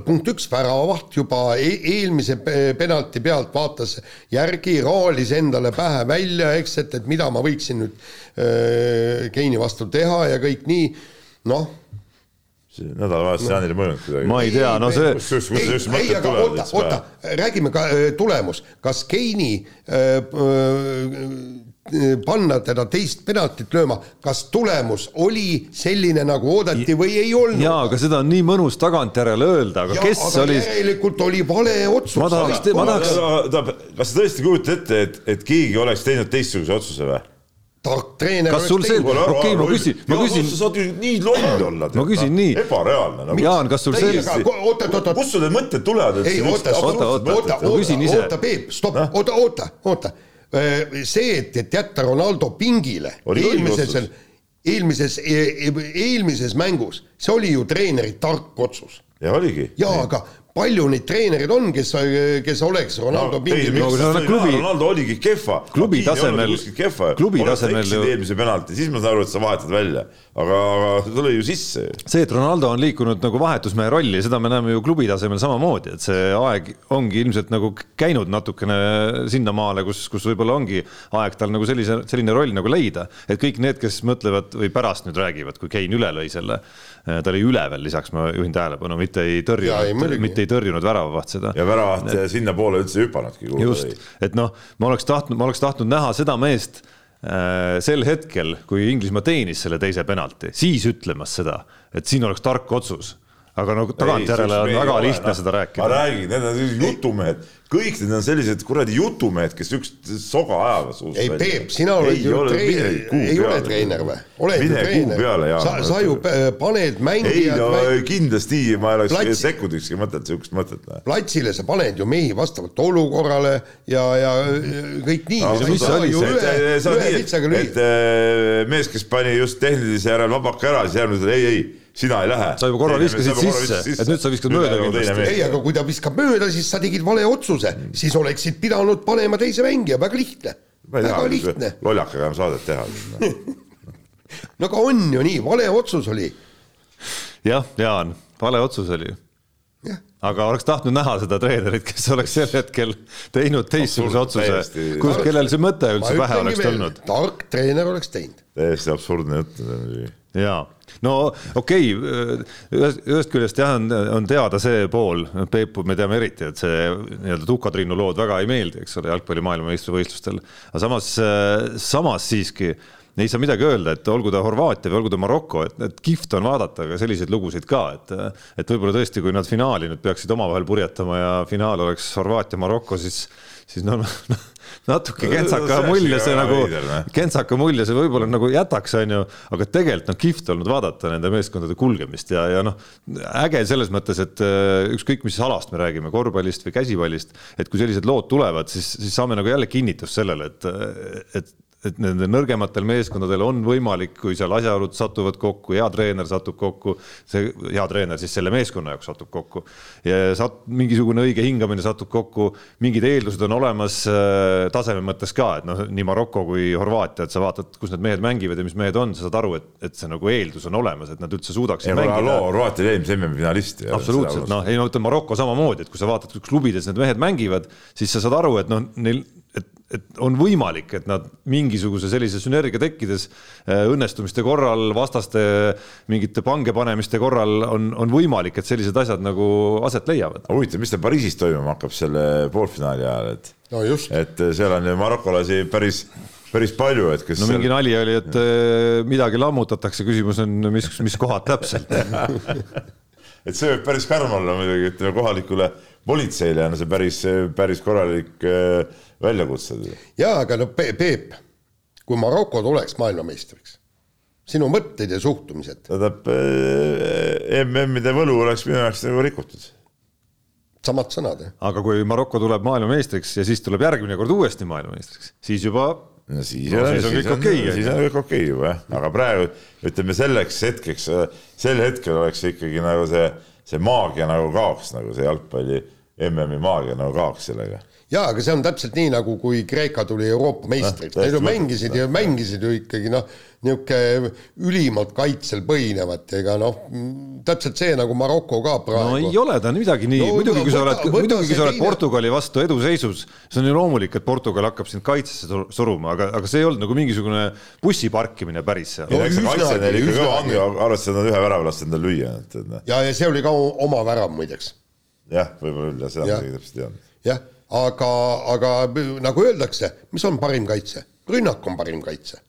punkt üks, väravavaht juba e eelmise penalti pealt vaatas järgi, raalis endale pähe välja, eks, et, et mida ma võiksin nüüd äh, Keini vastu teha ja kõik nii, noh nädalavahetus no. Jaanile ei mõjunud kuidagi. ma ei tea, no see. ei, ei, aga oota, oota, räägime ka tulemus, kas Keini äh, äh, panna teda teist penaltit lööma, kas tulemus oli selline, nagu oodati või ei olnud? jaa, aga seda on nii mõnus tagantjärele öelda, aga ja, kes aga oli järelikult oli vale otsus. ma tahaks, ma tahaks. kas sa tõesti kujutad ette, et, et keegi oleks teinud teistsuguse otsuse või? Tark treener. kas sul see, okei ma küsin, ma küsin. sa saad ju nii loll olla. ma küsin nii. ebareaalne nagu.. Jaan, kas sul see. oota, oota, oota. kust sul need mõtted tulevad? ei, oota, oota, oota, oota, oota, Peep, stopp, oota, oota, oota. see, et, et jätta Ronaldo pingile eelmises, eelmises, e-, e-, eelmises mängus, see oli ju treeneri tark otsus. ja oligi. jaa, aga palju neid treenereid on, kes, kes oleks Ronaldo no, pingil no,. No, klubi... Ronaldo oligi kehva. klubi tasemel, klubi tasemel ju. eelmise penalti, siis ma saan aru, et sa vahetad välja, aga, aga tuli ju sisse. see, et Ronaldo on liikunud nagu vahetusmehe rolli, seda me näeme ju klubi tasemel samamoodi, et see aeg ongi ilmselt nagu käinud natukene sinnamaale, kus, kus võib-olla ongi aeg tal nagu sellise, selline roll nagu leida, et kõik need, kes mõtlevad või pärast nüüd räägivad, kui Kein üle lõi selle, ta oli üleval, lisaks ma juhin tähelepanu, mitte ei tõrjunud, mitte ei tõrjunud väravaht seda. ja väravaht sinnapoole üldse ei hüppanudki. just, et noh, ma oleks tahtnud, ma oleks tahtnud näha seda meest äh, sel hetkel, kui Inglismaa teenis selle teise penalti, siis ütlemas seda, et siin oleks tark otsus aga no tagantjärele on väga lihtne seda rääkida. ma räägin, need on jutumehed, kõik need on sellised kuradi jutumehed, kes siukest soga ajavad suust ei, Peep, sina oled ju treener, ei ole treener või? oled ju treener, sa, sa ju paned mängijad ei no mäng... kindlasti ma ei oleks sekundikski mõtelnud siukest mõtet. platsile sa paned ju mehi vastavalt olukorrale ja, ja kõik nii no,. mis see oli see? sa oled nii, et mees, kes pani just tehnilise järel vabaka ära, siis järgmine ütleb ei, ei sina ei lähe. sa juba korra viskasid sisse, sisse., et nüüd sa viskad mööda kindlasti. ei, aga kui ta viskab mööda, siis sa tegid vale otsuse, siis oleksid pidanud panema teise mängija, väga lihtne. väga lihtne. lollakaga on saadet teha no aga on ju nii, vale otsus oli. jah, Jaan, vale otsus oli aga oleks tahtnud näha seda treenerit, kes oleks sel hetkel teinud teistsuguse otsuse, kus, kellel see mõte üldse pähe oleks tulnud. tark treener oleks teinud. täiesti absurdne jutt. jaa no okei okay,, ühest, ühest küljest jah, on, on teada see pool, Peepu me teame eriti, et see nii-öelda Tuka-Triinu lood väga ei meeldi, eks ole, jalgpalli maailmameistrivõistlustel. aga samas, samas siiski ei saa midagi öelda, et olgu ta Horvaatia või olgu ta Maroko, et, et kihvt on vaadata ka selliseid lugusid ka, et et võib-olla tõesti, kui nad finaali nüüd peaksid omavahel purjetama ja finaal oleks Horvaatia-Maroko, siis siis noh no, natuke kentsaka mulje see nagu, kentsaka mulje see võib-olla nagu jätaks, onju, aga tegelikult on kihvt olnud vaadata nende meeskondade kulgemist ja, ja noh, äge selles mõttes, et äh, ükskõik, mis alast me räägime, korvpallist või käsipallist, et kui sellised lood tulevad, siis, siis saame nagu jälle kinnitust sellele, et, et et nendel nõrgematel meeskondadel on võimalik, kui seal asjaolud satuvad kokku, hea treener satub kokku, see hea treener siis selle meeskonna jaoks satub kokku ja sat-, mingisugune õige hingamine satub kokku, mingid eeldused on olemas äh, taseme mõttes ka, et noh, nii Maroko kui Horvaatia, et sa vaatad, kus need mehed mängivad ja mis mehed on, sa saad aru, et, et see nagu eeldus on olemas, et nad üldse suudaksid mängida. Horvaatia oli eelmise MM-i finalist. absoluutselt, noh, ei no ütleme Maroko samamoodi, et kui sa vaatad, kus klubides need mehed mängivad, siis sa saad aru, et noh, neil et on võimalik, et nad mingisuguse sellise sünergia tekkides äh, õnnestumiste korral, vastaste mingite pangepanemiste korral on, on võimalik, et sellised asjad nagu aset leiavad. huvitav, mis tal Pariisis toimuma hakkab selle poolfinaali ajal, et no just. et seal on ju marokolasi päris päris palju, et kes no mingi nali oli, et äh, midagi lammutatakse, küsimus on, mis, mis kohad täpselt et see võib päris karm olla muidugi, ütleme kohalikule politseile on see päris, päris korralik äh, väljakutse. jaa, aga no Peep, kui Maroko tuleks maailmameistriks, sinu mõtted ja suhtumised? tähendab äh, MM-ide võlu oleks minu jaoks nagu rikutud. samad sõnad, jah. aga kui Maroko tuleb maailmameistriks ja siis tuleb järgmine kord uuesti maailmameistriks, siis juba no siis, No siis on kõik on, okei, siis on kõik okei juba jah, aga praegu ütleme selleks hetkeks, sel hetkel oleks ikkagi nagu see, see maagia nagu kaoks nagu see jalgpalli MM-i maagia nagu kaoks sellega. Jaa, aga see on täpselt nii, nagu kui Kreeka tuli Euroopa meistriks. Noh, no,, nad ju mängisid ja mängisid ju ikkagi noh, niisugune ülimalt kaitsel põhinevat, ega noh, täpselt see nagu Maroko ka no praegu ei ole ta midagi nii. No no,, muidugi kui sa oled, muidugi kui sa oled Portugali vastu eduseisus, see on ju loomulik, et Portugal hakkab sind kaitsesse sur- suruma, aga, aga see ei olnud nagu mingisugune bussi parkimine päris seal. No no,. arvestades, et nad ühe värava lasid endale lüüa, noh, ja, ja see oli ka oma värav muideks jah, võib-olla küll, seda ma isegi täpselt ei teadnud. jah, aga, aga nagu öeldakse, mis on parim kaitse? rünnak on parim kaitse.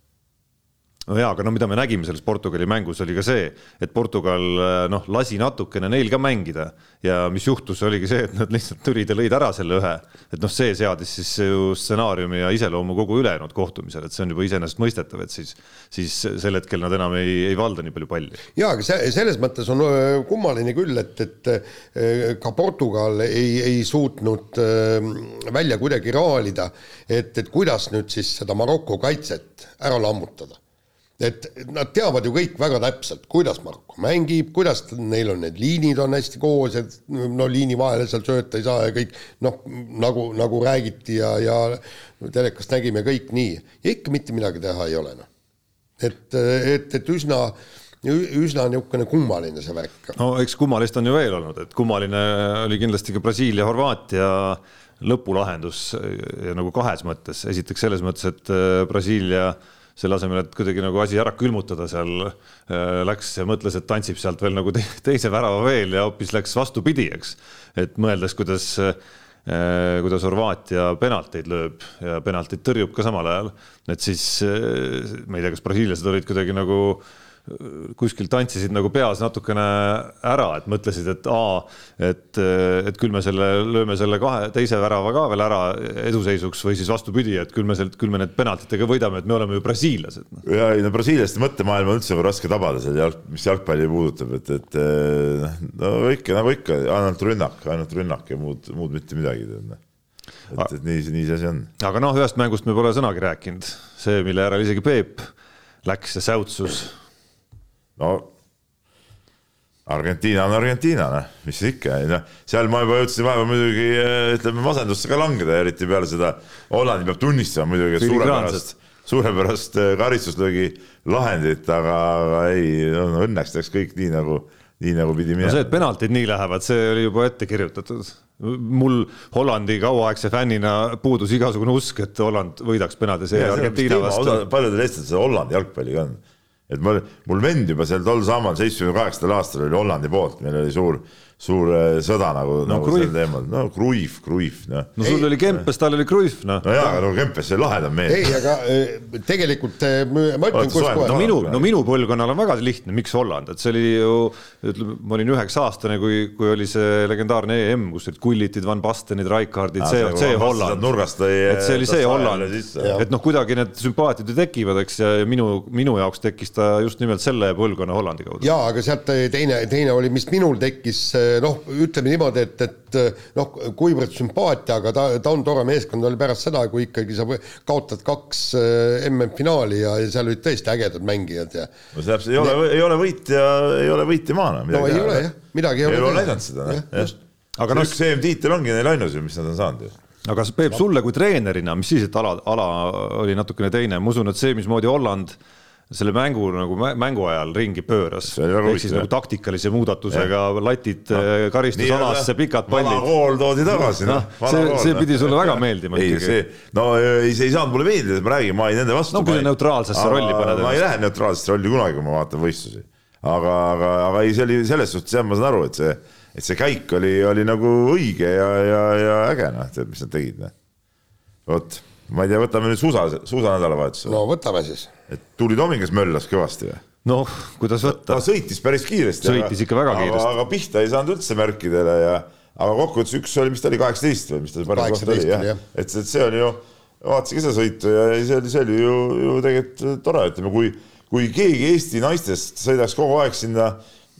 No jaa, aga no mida me nägime selles Portugali mängus oli ka see, et Portugal noh, lasi natukene neil ka mängida ja mis juhtus, oligi see, et nad lihtsalt tulid ja lõid ära selle ühe. et noh, see seadis siis ju stsenaariumi ja iseloomu kogu ülejäänud kohtumisel, et see on juba iseenesestmõistetav, et siis, siis sel hetkel nad enam ei, ei valda nii palju palli. jaa, aga see, selles mõttes on kummaline küll, et, et ka Portugal ei, ei suutnud välja kuidagi raalida, et, et kuidas nüüd siis seda Maroko kaitset ära lammutada et nad teavad ju kõik väga täpselt, kuidas Maroko mängib, kuidas neil on need liinid on hästi koos, et no liini vahele seal sööta ei saa ja kõik noh, nagu, nagu räägiti ja, ja telekast nägime kõik nii ikka mitte midagi teha ei ole noh. et, et, et üsna, üsna niisugune kummaline see värk. no eks kummalist on ju veel olnud, et kummaline oli kindlasti ka Brasiilia-Horvaatia lõpulahendus ja nagu kahes mõttes, esiteks selles mõttes, et äh, Brasiilia selle asemel, et kuidagi nagu asi ära külmutada seal äh, läks ja mõtles, et tantsib sealt veel nagu te teise värava veel ja hoopis läks vastupidi, eks. et mõeldes, kuidas äh, kuidas Horvaatia penalteid lööb ja penaltid tõrjub ka samal ajal, et siis äh, ma ei tea, kas brasiillased olid kuidagi nagu kuskil tantsisid nagu peas natukene ära, et mõtlesid, et aa, et, et küll me selle lööme selle kahe teise värava ka veel ära eduseisuks või siis vastupidi, et küll me sealt, küll me need penaltitega võidame, et me oleme ju brasiillased. noh. ja ei no brasiillaste mõttemaailma on üldse raske tabada seal jalg, mis jalgpalli puudutab, et, et eh, no ikka nagu ikka ainult rünnak, ainult rünnak ja muud, muud mitte midagi. et, et nii, nii see asi on. aga noh, ühest mängust me pole sõnagi rääkinud, see, mille järel isegi Peep läks ja säutsus. No Argentiina on Argentiina, noh, mis ikka, noh, seal ma juba jõudsin vahepeal muidugi eh, ütleme masendusse ka langeda, eriti peale seda, Hollandi peab tunnistama muidugi, suurepärast, suurepärast eh, karistuslöögi lahendit, aga, aga ei no,, õnneks läks kõik nii nagu, nii nagu pidi no see, minema et. penaltid nii lähevad, see oli juba ette kirjutatud. mul Hollandi kauaaegse fännina puudus igasugune usk, et Holland võidaks penalti see Argentiina vastu. paljudel eestlastel Hollandi jalgpalliga on, et mul, mul vend juba seal tol samal seitsmekümne kaheksandal aastal oli Hollandi poolt, meil oli suur, suur eh, sõda nagu no,, nagu Cruyff. sel teemal, no Cruyff, Cruyff, noh. no sul oli Kempes, tal oli Cruyff, noh. no jaa, aga no Kempes, see lahedam mees. ei, aga eh, tegelikult eh, ma ütlen, kus soenud no kohe, minu, no minu põlvkonnal on väga lihtne, miks Holland, et see oli ju, ütleme, ma olin üheksa aastane, kui, kui oli see legendaarne EM, kus olid Kullitid, Van Bastenid, Raikardid, see, see Holland. nurgast lõi. et see oli see Holland, et noh, kuidagi need sümpaatiad ju tekivad, eks, ja minu, minu jaoks tekkis ta just nimelt selle põlvkonna Hollandi kaudu. jaa, aga sealt teine, teine oli, mis minul tekkis, noh, ütleme niimoodi, et, et noh, kuivõrd sümpaatia, aga ta, ta on tore meeskond, oli pärast seda, kui ikkagi sa kaotad kaks eh, MM-finaali ja, ja seal olid tõesti ägedad mängijad ja no see täpselt ei ole, ei ole võitja, ei ole võitja maana. no ei ole jah, midagi ei ei ole ole näidanud seda, Jah. Aga noh- üks EM-tiitel ongi neil ainus ju, mis nad on saanud ju. aga Peep, sulle kui treenerina, mis siis, et ala, ala oli natukene teine, ma usun, et see, mismoodi Holland selle mängu nagu mä- mängu ajal ringi pööras, ehk siis nagu taktikalise muudatusega latid no, karistusalasse, pikad vana pallid. kool toodi tagasi, noh noh, see, see pidi sulle väga meeldima ei, ikkagi see, no ei, see ei saanud mulle meeldida, ma räägin, ma olin nende vastu. No kui sa neutraalsesse rolli paned ma ei lähe neutraalsesse rolli kunagi, kui ma vaatan võistlusi. aga, aga, aga ei, see oli selles suhtes jah, ma saan aru, et see, et see käik oli, oli nagu õige ja, ja, ja äge noh, tead, mis nad tegid, noh. vot, ma ei tea, võtame nüüd suusa, suusanädalavahetuse no., no võtame siis. Et Tuuli Tomingas möllas kõvasti või? noh, kuidas võtta ta, sõitis päris kiiresti. Sõitis ikka väga kiiresti. aga pihta ei saanud üldse märkidele ja, aga kokkuvõttes üks oli, mis ta oli, kaheksateist või mis ta parim koht oli, 18 jah jah.. et, et see oli ju, vaatasin ka seda sõitu ja see oli, see oli ju, ju tegelikult tore, ütleme, kui, kui keegi Eesti naistest sõidaks kogu aeg sinna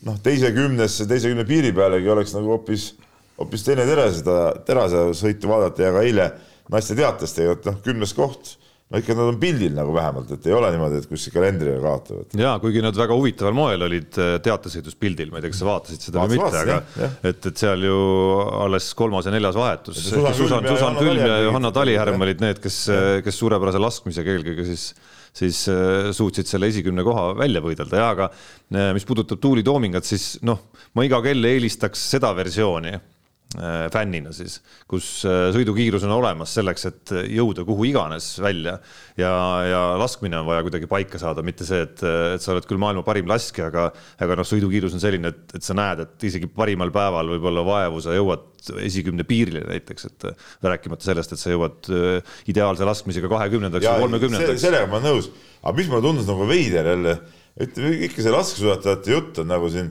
noh, teise kümnesse, teise kümne piiri pealegi oleks nagu hoopis, hoopis teine tere seda terase sõitu vaadata ja ka eile naiste teates tegelikult noh, kümnes koht no ikka nad on pildil nagu vähemalt, et ei ole niimoodi, et kuskil kalendriga kaotavad. ja kuigi nad väga huvitaval moel olid äh, teatesõidus pildil, ma ei tea, kas sa vaatasid seda või mitte, aga et, et seal ju alles kolmas ja neljas vahetus. Susan, Susan Külm ja Johanna Talihärm olid need, kes, kes suurepärase laskmisega eelkõige siis siis äh, suutsid selle esikümne koha välja võidelda. Ja, aga äh, mis puudutab Tuuli Toomingat, siis noh, ma iga kell eelistaks seda versiooni fännina siis, kus äh, sõidukiirus on olemas selleks, et jõuda kuhu iganes välja ja, ja laskmine on vaja kuidagi paika saada, mitte see, et, et sa oled küll maailma parim laskja, aga, aga noh, sõidukiirus on selline, et, et sa näed, et isegi parimal päeval võib-olla vaevu sa jõuad esikümne piirile näiteks, et rääkimata sellest, et sa jõuad äh, ideaalse laskmisega kahekümnendaks või kolmekümnendaks. sellega ma olen nõus, aga mis mulle tundus nagu veider jälle, ütleme ikka see laskesuusatajate jutt on nagu siin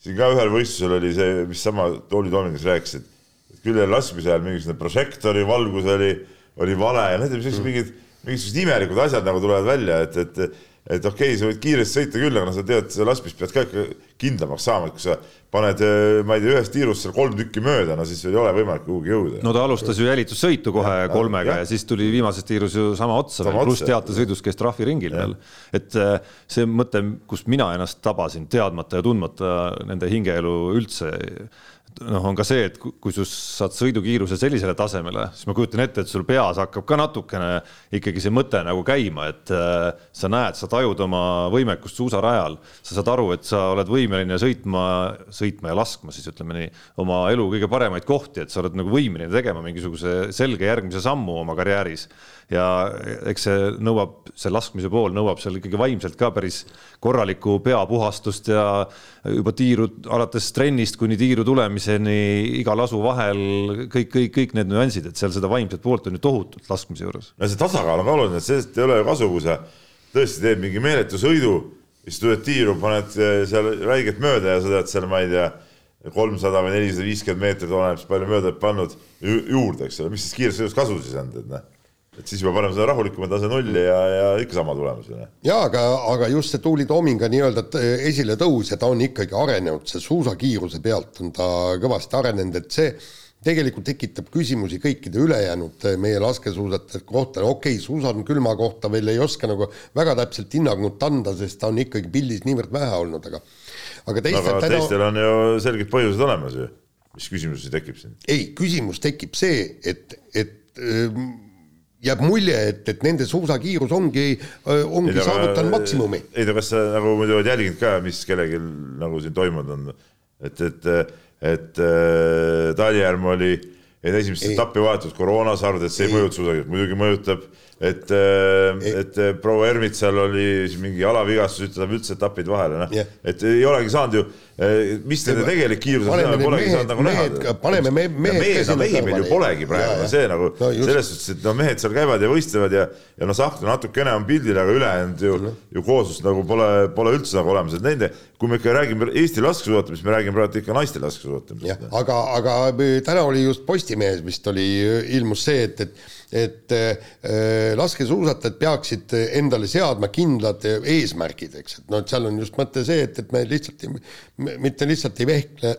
siin ka ühel võistlusel oli see, mis sama Tooli Toomingas rääkis, et küll laskmise ajal mingisugune prožektori valgus oli, oli vale ja need olid mingid, mingisugused imelikud asjad nagu tulevad välja, et, et et okei okay,, sa võid kiiresti sõita küll, aga no sa tead, seda laskmist pead ka ikka kindlamaks saama, et kui sa paned, ma ei tea, ühest tiirust seal kolm tükki mööda, no siis ei ole võimalik kuhugi jõuda. no ta alustas ju jälitussõitu kohe ja, kolmega ja. ja siis tuli viimases tiirus ju sama otsa veel, pluss teatesõidus käis trahviringil veel. et äh, see mõte, kust mina ennast tabasin, teadmata ja tundmata nende hingeelu üldse noh, on ka see, et kui sa saad sõidukiiruse sellisele tasemele, siis ma kujutan ette, et sul peas hakkab ka natukene ikkagi see mõte nagu käima, et äh, sa näed, sa tajud oma võimekust suusarajal, sa saad aru, et sa oled võimeline sõitma, sõitma ja laskma siis ütleme nii, oma elu kõige paremaid kohti, et sa oled nagu võimeline tegema mingisuguse selge järgmise sammu oma karjääris ja eks see nõuab, see laskmise pool nõuab seal ikkagi vaimselt ka päris korralikku peapuhastust ja juba tiiru alates trennist kuni tiiru tulemiseni iga lasu vahel kõik, kõik, kõik need nüansid, et seal seda vaimset poolt on ju tohutult laskmise juures. no see tasakaal on ka oluline, sellest ei ole ju kasu, kui sa tõesti teed mingi meeletu sõidu, siis tuled tiiru, paned eh, seal räiget mööda ja sa tead seal, ma ei tea kolmsada või nelisada viiskümmend meetrit, oleneb, palju mööda pannud juurde, eks ole, mis siis kiires sõidus kasu siis on, et noh et siis juba paneme seda rahulikuma tase nulli ja, ja ikka sama tulemus. ja aga, aga just see Tuuli Toominga nii-öelda esiletõus ja ta on ikkagi arenenud, see suusakiiruse pealt on ta kõvasti arenenud, et see tegelikult tekitab küsimusi kõikide ülejäänud meie laskesuusatajate kohta, okei okay,, Susan Külma kohta veel ei oska nagu väga täpselt hinnangut anda, sest ta on ikkagi pildis niivõrd vähe olnud, aga aga teistel aga teistel on ju selged põhjused olemas ju, mis küsimusi tekib siin? ei, küsimus tekib see, et, et jääb mulje, et, et nende suusakiirus ongi, ongi ei, saavutanud maksimumi. ei tea, kas sa nagu muidu oled jälginud ka, mis kellelgi nagu siin toimunud on, et, et, et Talijärv oli enne esimest etappi vahetus koroonas, arvad, et see ei, ei. mõjuta suusakiirust, muidugi mõjutab et, et proua Ermitsal oli mingi jalavigastus, ütleb üldse etapid vahele, noh yeah., et ei olegi saanud ju, mis nende tegelik kiirus on, polegi saanud nagu näha. paneme me, mehed mehed, no mehi meil ju polegi praegu, see nagu no, selles suhtes, et no mehed seal käivad ja võistlevad ja, ja noh, Sahtla natukene on pildil, aga ülejäänud ju no., ju kooslust nagu pole, pole üldse nagu olemas, et nende, kui me ikka räägime Eesti laskesuusatamisest, me räägime praegu ikka naiste laskesuusatamisest. aga, aga täna oli just Postimehes vist oli, ilmus see, et, et et äh, laskesuusatajad peaksid endale seadma kindlad eesmärgid, eks, et noh, et seal on just mõte see, et, et me lihtsalt mitte lihtsalt ei vehkle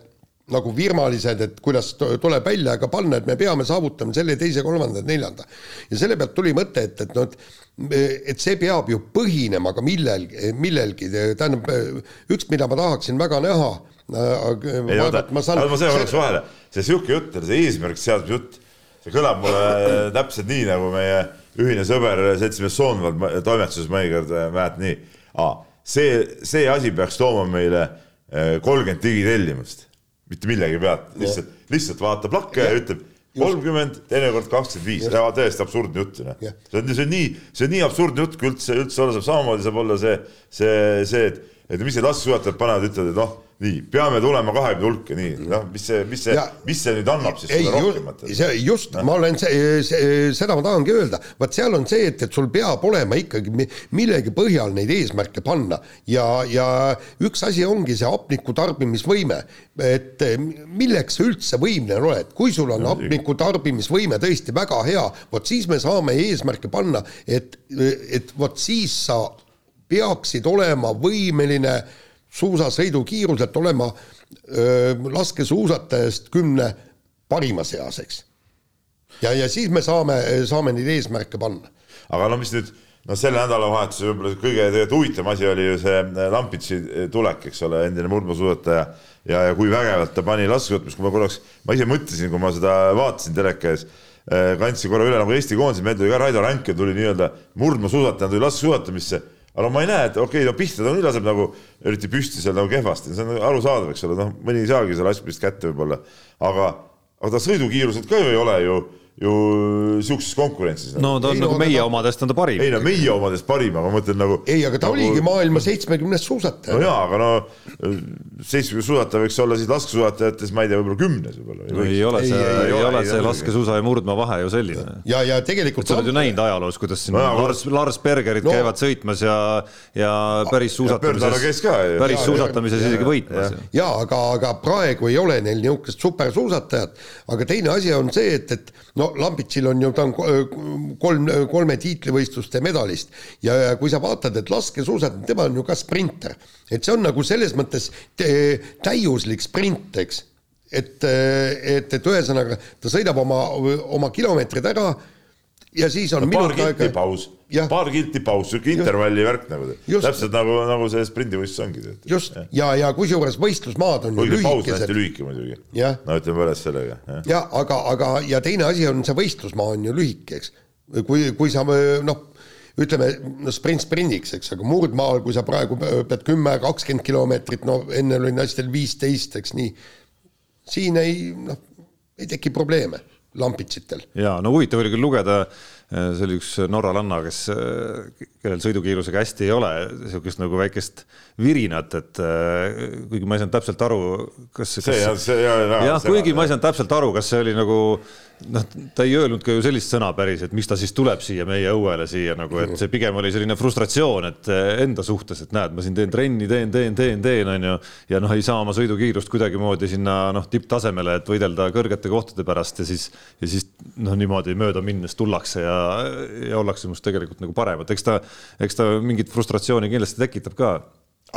nagu virmalised, et kuidas tuleb välja, aga panna, et me peame saavutama selle, teise, kolmanda, neljanda. ja selle pealt tuli mõte, et, et noh, et et see peab ju põhinema ka millel, millelgi, tähendab üks, mida ma tahaksin väga näha, ei oota, ma saan. ma segan korraks vahele, see sihuke jutt, see eesmärk seadmise jutt see kõlab mulle täpselt nii, nagu meie ühine sõber, seltsimees Soonvald toimetuses mõnikord mäletan nii. see, see asi peaks tooma meile kolmkümmend digitellimust, mitte millegi pealt, lihtsalt, lihtsalt vaatab lakke ja, ja ütleb kolmkümmend, teinekord kakskümmend viis, täiesti absurdne jutt, noh. see on, see on nii, see on nii absurdne jutt, kui üldse, üldse olla saab, samamoodi saab olla see, see, see, et, et mis need laskesuusatajad panevad, ütlevad, et noh nii, peame tulema kahekümne hulka, nii, noh, mis see, mis see, mis see nüüd annab siis ei, sulle rohkemat? see just no., ma olen see, see, seda ma tahangi öelda, vaat seal on see, et, et sul peab olema ikkagi millegi põhjal neid eesmärke panna ja, ja üks asi ongi see hapniku tarbimisvõime, et milleks sa üldse võimeline oled, kui sul on hapniku tarbimisvõime tõesti väga hea, vot siis me saame eesmärke panna, et, et vot siis sa peaksid olema võimeline äh, suusasõidukiiruselt olema öö, laskesuusatajast kümne parima seas, eks. ja, ja siis me saame, saame neid eesmärke panna. Aga no mis nüüd, no selle nädalavahetuse võib-olla kõige tegelikult huvitavam asi oli ju see Lampitsi tulek, eks ole, endine murdmaasuusataja. Ja, ja kui vägevalt ta pani laskesuusatamist, kui ma korraks, ma ise mõtlesin, kui ma seda vaatasin teleka ees, kandsin korra üle nagu Eesti koondise, meil tuli ka Raido Ränke tuli nii-öelda murdmaasuusatajana tuli laskesuusatamisse aga no ma ei näe, et okei okay,, no pihta ta nii laseb nagu eriti püsti seal nagu kehvasti, see on nagu arusaadav, eks ole, noh, mõni ei saagi selle asjast kätte võib-olla, aga, aga ta sõidukiiruselt ka ju ei ole ju ju sihukeses konkurentsis. no ta on ei, nagu no, meie ta... omadest on ta parim. ei no meie omadest parim, aga ma mõtlen nagu. ei, aga ta nagu... oligi maailma seitsmekümnes suusataja. no jaa, aga no seitsmekümnes suusataja võiks olla siis laskesuusatajates, ma ei tea, võib-olla kümnes võib-olla. no ei ole see, ei, ei, ei ole see laskesuusa ja murdmaa vahe ju selline. ja, ja tegelikult. sa oled ju näinud ajaloos, kuidas siin no, Lars, Lars Bergerid no. käivad sõitmas ja, ja päris suusatamises, päris suusatamises isegi võitmas. ja aga, aga praegu ei ole neil niisugust supersuusatajat, aga teine asi on see, et, et no Lambitsil on ju, ta on kolm, kolme tiitlivõistluste medalist. Ja, kui sa vaatad, et laskesuusatamine, tema on ju ka sprinter, et see on nagu selles mõttes täiuslik sprint, eks. Et, et, et ühesõnaga ta sõidab oma, oma kilomeetrid ära ja siis on no, minut aega. paus, paar kilti paus, sihuke intervalli värk nagu, täpselt nagu, nagu see sprindivõistlus ongi. just ja, ja, ja kusjuures võistlusmaad on ju lühikesed. hästi lühike muidugi. no ütleme võrreldes sellega. ja aga, aga ja teine asi on see võistlusmaa on ju lühike, eks. kui, kui sa noh, ütleme no sprint sprindiks, eks, aga murdmaal, kui sa praegu pead kümme, kakskümmend kilomeetrit, no enne oli naistel viisteist, eks nii. siin ei noh, ei teki probleeme lampitsitel. ja no huvitav oli küll lugeda, äh, see oli üks norralanna, kes, äh, kellel sõidukiirusega hästi ei ole, niisugust nagu väikest virinat, et äh, kuigi ma ei saanud täpselt aru, kas. see, see, jah, jah, kuigi ma ei saanud täpselt aru, kas see oli nagu noh, ta ei öelnud ka ju sellist sõna päris, et miks ta siis tuleb siia meie õuele siia nagu, et see pigem oli selline frustratsioon, et eh, enda suhtes, et näed, ma siin teen trenni, teen, teen, teen, teen, on ju. ja noh, ei saa oma sõidukiirust kuidagimoodi sinna noh, tipptasemele, et võidelda kõrgete kohtade pärast ja siis, ja siis noh, niimoodi mööda minnes tullakse ja, ja ollakse minust tegelikult nagu paremad, eks ta, eks ta mingit frustratsiooni kindlasti tekitab ka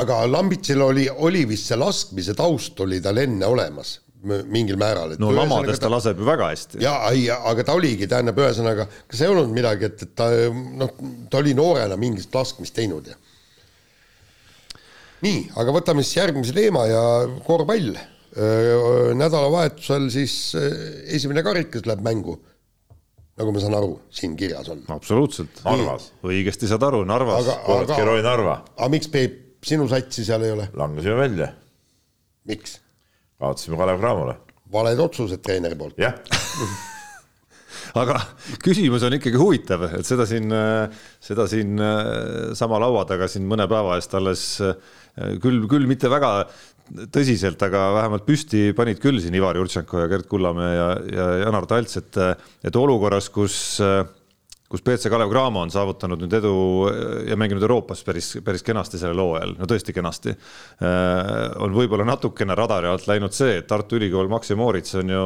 aga Lambitsil oli, oli vist see laskmise taust oli tal enne olemas mingil määral. no lamades ta laseb ju väga hästi. ja, ei, aga ta oligi, tähendab, ühesõnaga, kas ei olnud midagi, et, et ta noh, ta oli noorena mingit laskmist teinud ja. nii, aga võtame siis järgmise teema ja korvpall. nädalavahetusel siis esimene karikas läheb mängu. nagu ma saan aru, siin kirjas on. absoluutselt. Narvas. õigesti saad aru, Narvas. Sportki Roy Narva. aga miks Peep, sinu satsi seal ei ole? langesime välja. miks? Kaotasime Kalev Cramole. valed otsused treeneri poolt. jah aga küsimus on ikkagi huvitav, et seda siin, seda siin sama laua taga siin mõne päeva eest alles küll, küll mitte väga tõsiselt, aga vähemalt püsti panid küll siin Ivar Jurtšenko ja Gerd Kullamäe ja, ja Janar Talts, et, et olukorras, kus kus BC Kalev Cramo on saavutanud nüüd edu ja mänginud Euroopas päris, päris kenasti sellel hooajal, no tõesti kenasti. on võib-olla natukene radari alt läinud see, et Tartu Ülikool Maxi Moritz on ju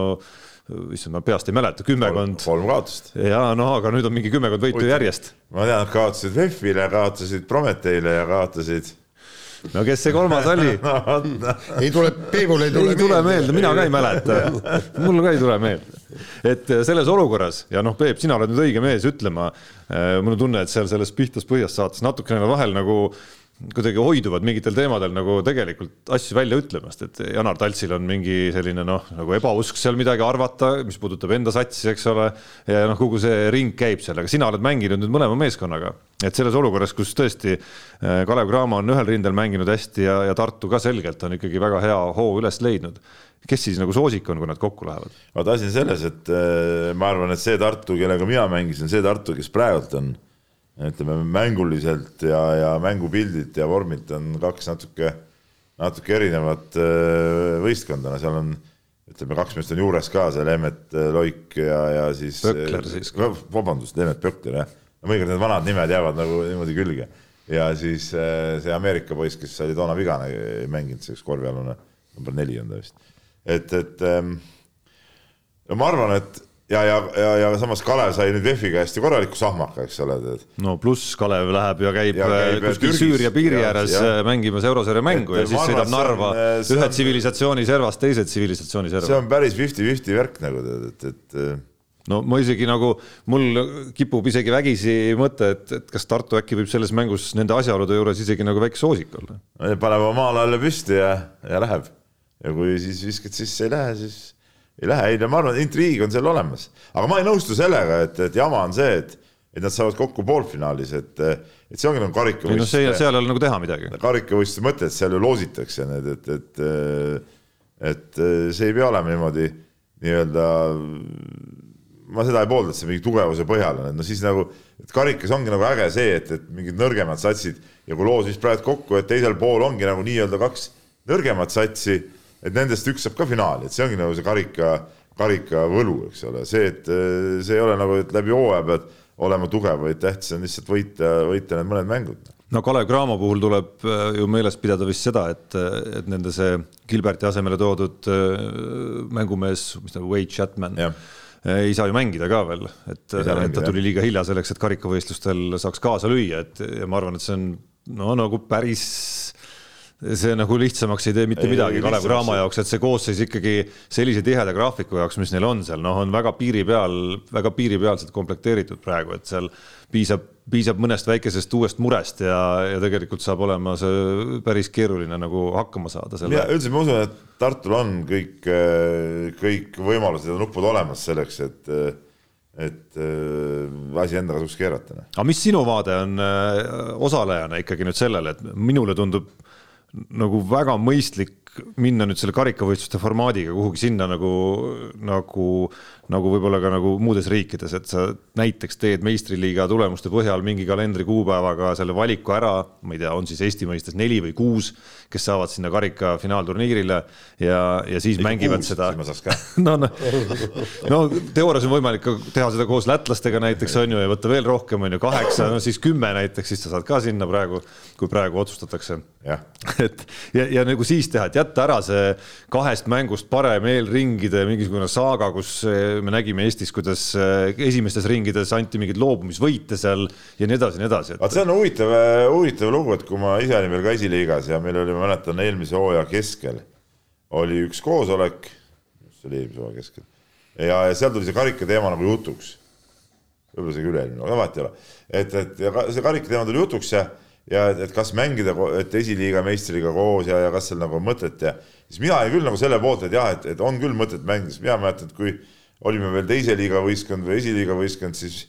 issand, ma peast ei mäleta, kümmekond. kolm kaotust. ja no aga nüüd on mingi kümmekond võitu Uitu. järjest. ma tean, et kaotasid VEF-ile, kaotasid Prometheile ja kaotasid no kes see kolmas oli no,? ei tule, Peebul ei tule ei tule meelde, mina ka ei mäleta. mul ka ei tule meelde. et selles olukorras ja noh, Peep, sina oled nüüd õige mees ütlema. Äh, mul on tunne, et seal selles Pihtas põhjas saates natukene vahel nagu kuidagi hoiduvad mingitel teemadel nagu tegelikult asju välja ütlemast, et Janar Taltsil on mingi selline noh, nagu ebausk seal midagi arvata, mis puudutab enda satsi, eks ole. ja noh, kogu see ring käib seal, aga sina oled mänginud nüüd mõlema meeskonnaga, et selles olukorras, kus tõesti äh, Kalev Cramo on ühel rindel mänginud hästi ja, ja Tartu ka selgelt on ikkagi väga hea hoo üles leidnud kes siis nagu soosik on, kui nad kokku lähevad? vaata asi on selles, et äh, ma arvan, et see Tartu, kellega mina mängisin, see Tartu, kes praegult on ütleme mänguliselt ja, ja mängupildilt ja vormilt on kaks natuke, natuke erinevat äh, võistkonda, no seal on ütleme, kaks meest on juures ka, see Leemet äh, Loik ja, ja siis. Pökler äh, siis. vabandust, Leemet Pökler jah, mõnikord need vanad nimed jäävad nagu niimoodi külge. ja siis see Ameerika poiss, kes oli toona vigane, ei mänginud, see üks korvialune, number neli on ta vist. et, et ähm, ma arvan, et ja, ja, ja, ja samas Kalev sai nüüd käest ju korraliku sahmaka, eks ole. no pluss Kalev läheb ja käib, ja käib kuskil Süüria piiri ääres mängimas eurosarja mängu et, ja siis sõidab Narva on, ühe on, tsivilisatsiooni servast teise tsivilisatsiooni serva. see on päris fifty-fifty värk nagu tead, et, et, et no ma isegi nagu, mul kipub isegi vägisi mõte, et, et kas Tartu äkki võib selles mängus nende asjaolude juures isegi nagu väike soosik olla. paneb oma maale jälle püsti ja, ja läheb. ja kui siis viskad sisse ei lähe, siis ei lähe, ei no ma arvan, et intriig on seal olemas, aga ma ei nõustu sellega, et, et jama on see, et et nad saavad kokku poolfinaalis, et, et see ongi nagu karikavõistluste no. seal ei ole nagu teha midagi. karikavõistluste mõte, et seal ju loositakse need, et, et, et see ei pea olema niimoodi nii-öelda ma seda ei poolda, et see mingi tugevuse põhjal on, et no siis nagu, et karikas ongi nagu äge see, et, et mingid nõrgemad satsid ja kui loos vist praegu kokku, et teisel pool ongi nagu nii-öelda kaks nõrgemat satsi, et nendest üks saab ka finaali, et see ongi nagu see karika, karika võlu, eks ole, see, et see ei ole nagu, et läbi hooaja pead olema tugev, vaid tähtis on lihtsalt võita, võita need mõned mängud. No Kalev Cramo puhul tuleb äh, ju meeles pidada vist seda, et, et nende see Gilberti asemele toodud äh, mängumees, mis ta, Wade Chatman ja ei saa ju mängida ka veel, et, et ta tuli liiga hilja selleks, et karikavõistlustel saaks kaasa lüüa, et ja ma arvan, et see on no nagu päris see nagu lihtsamaks ei tee mitte ei, midagi Kalev Cramo jaoks, et see koosseis ikkagi sellise tiheda graafiku jaoks, mis neil on seal, noh, on väga piiri peal, väga piiripealselt komplekteeritud praegu, et seal piisab, piisab mõnest väikesest uuest murest ja, ja tegelikult saab olema see päris keeruline nagu hakkama saada. ja üldiselt ma usun, et Tartul on kõik, kõik võimalused ja nupud olemas selleks, et et äh, asi enda kasuks keerata. Noh. aga mis sinu vaade on äh, osalejana ikkagi nüüd sellele, et minule tundub nagu väga mõistlik minna nüüd selle karikavõistluste formaadiga kuhugi sinna nagu, nagu, nagu võib-olla ka nagu muudes riikides, et sa näiteks teed meistriliiga tulemuste põhjal mingi kalendrikuupäevaga selle valiku ära, ma ei tea, on siis Eesti mõistes neli või kuus, kes saavad sinna karika finaalturniirile ja, ja siis Ikka mängivad kuus, seda. no, no, no teoorias on võimalik ka teha seda koos lätlastega näiteks on ju ja võtta veel rohkem on ju kaheksa, no siis kümme näiteks, siis sa saad ka sinna praegu, kui praegu otsustatakse. et ja, ja nagu siis teha, et jätta ära see kahest mängust parem eelringide mingisugune saaga, kus eh, me nägime Eestis, kuidas eh, esimestes ringides anti mingeid loobumisvõite seal ja nii edasi ja nii edasi et.... vaat see on huvitav, huvitav lugu, et kui ma ise olin veel ka esiliigas ja meil oli ma mäletan, eelmise hooaja keskel oli üks koosolek, see oli eelmise hooaja keskel, ja, ja seal tuli see karika teema nagu jutuks. võib-olla isegi üle-eelmine, aga vahet ei ole. et, et ja see karika teema tuli jutuks ja, ja et, et kas mängida, et esiliiga meistriga koos ja, ja kas seal nagu mõtet ja siis mina olin küll nagu selle poolt, et jah, et, et on küll mõtet mängida, sest mina mäletan, et kui olime veel teise liiga võistkond või esiliiga võistkond, siis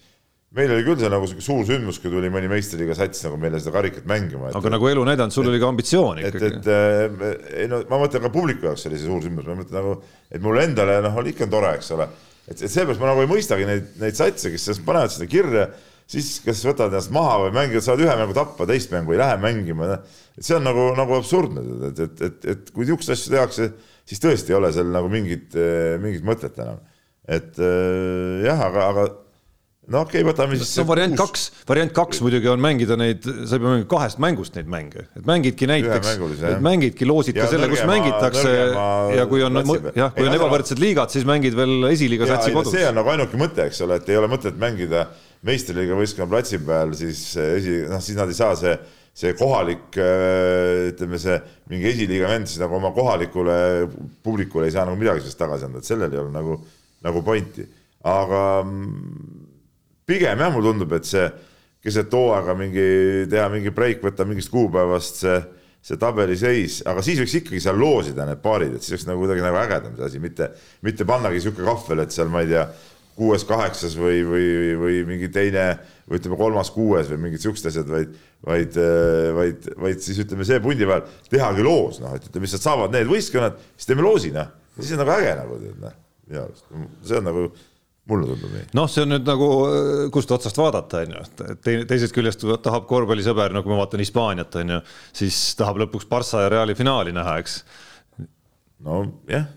meil oli küll see nagu suur sündmus, kui tuli mõni meistriliiga sats nagu meile seda karikat mängima. aga nagu elu näidanud, sul et, oli ka ambitsiooni ikkagi. et, et äh, ei no ma mõtlen ka publiku jaoks oli see suur sündmus, ma mõtlen nagu, et mulle endale noh, oli ikka tore, eks ole. et, et seepärast ma nagu ei mõistagi neid, neid satse, kes panevad seda kirja, siis kas võtavad ennast maha või mängivad, saavad ühe mängu tappa, teist mängu ei lähe mängima. Noh. et see on nagu, nagu absurdne, et, et, et, et kui niisuguseid asju tehakse, siis tõesti ei ole seal nagu mingit, mingit mõtet enam. et äh, jah, aga, aga no okei okay,, võtame siis. no variant kuus. kaks, variant kaks muidugi on mängida neid, sa ei pea mängima kahest mängust neid mänge, et mängidki näiteks, et mängidki, loosid ka selle, kus mängitakse ja kui on jah, kui on ebavõrdsed liigad, siis mängid veel esiliiga satsi kodus. see on nagu ainuke mõte, eks ole, et ei ole mõtet mängida meistriliiga võistkonna platsi peal, siis esi, noh, siis nad ei saa see see kohalik, ütleme see mingi esiliiga vend siis nagu oma kohalikule publikule ei saa nagu midagi sellest tagasi anda, et sellel ei ole nagu, nagu pointi. aga mm, pigem jah, mulle tundub, et see keset hooaega mingi, teha mingi breik, võtta mingist kuupäevast see, see tabeliseis, aga siis võiks ikkagi seal loosida need paarid, et siis oleks nagu kuidagi nagu ägedam see asi, mitte, mitte pannagi sihuke kahvel, et seal ma ei tea, kuues-kaheksas või, või, või mingi teine või ütleme, kolmas-kuues või mingid siuksed asjad, vaid, vaid, vaid, vaid siis ütleme see pundi peal tehagi loos, noh, et ütleme, lihtsalt saavad need võistkonnad, siis teeme loosi, noh, siis on nagu äge nagu tead, noh, minu arust, see on nagu mulle tundub nii. noh, see on nüüd nagu kust otsast vaadata, on ju, et teisest küljest tahab korvpallisõber, no kui ma vaatan Hispaaniat, on ju, siis tahab lõpuks Barca ja Reali finaali näha, eks. nojah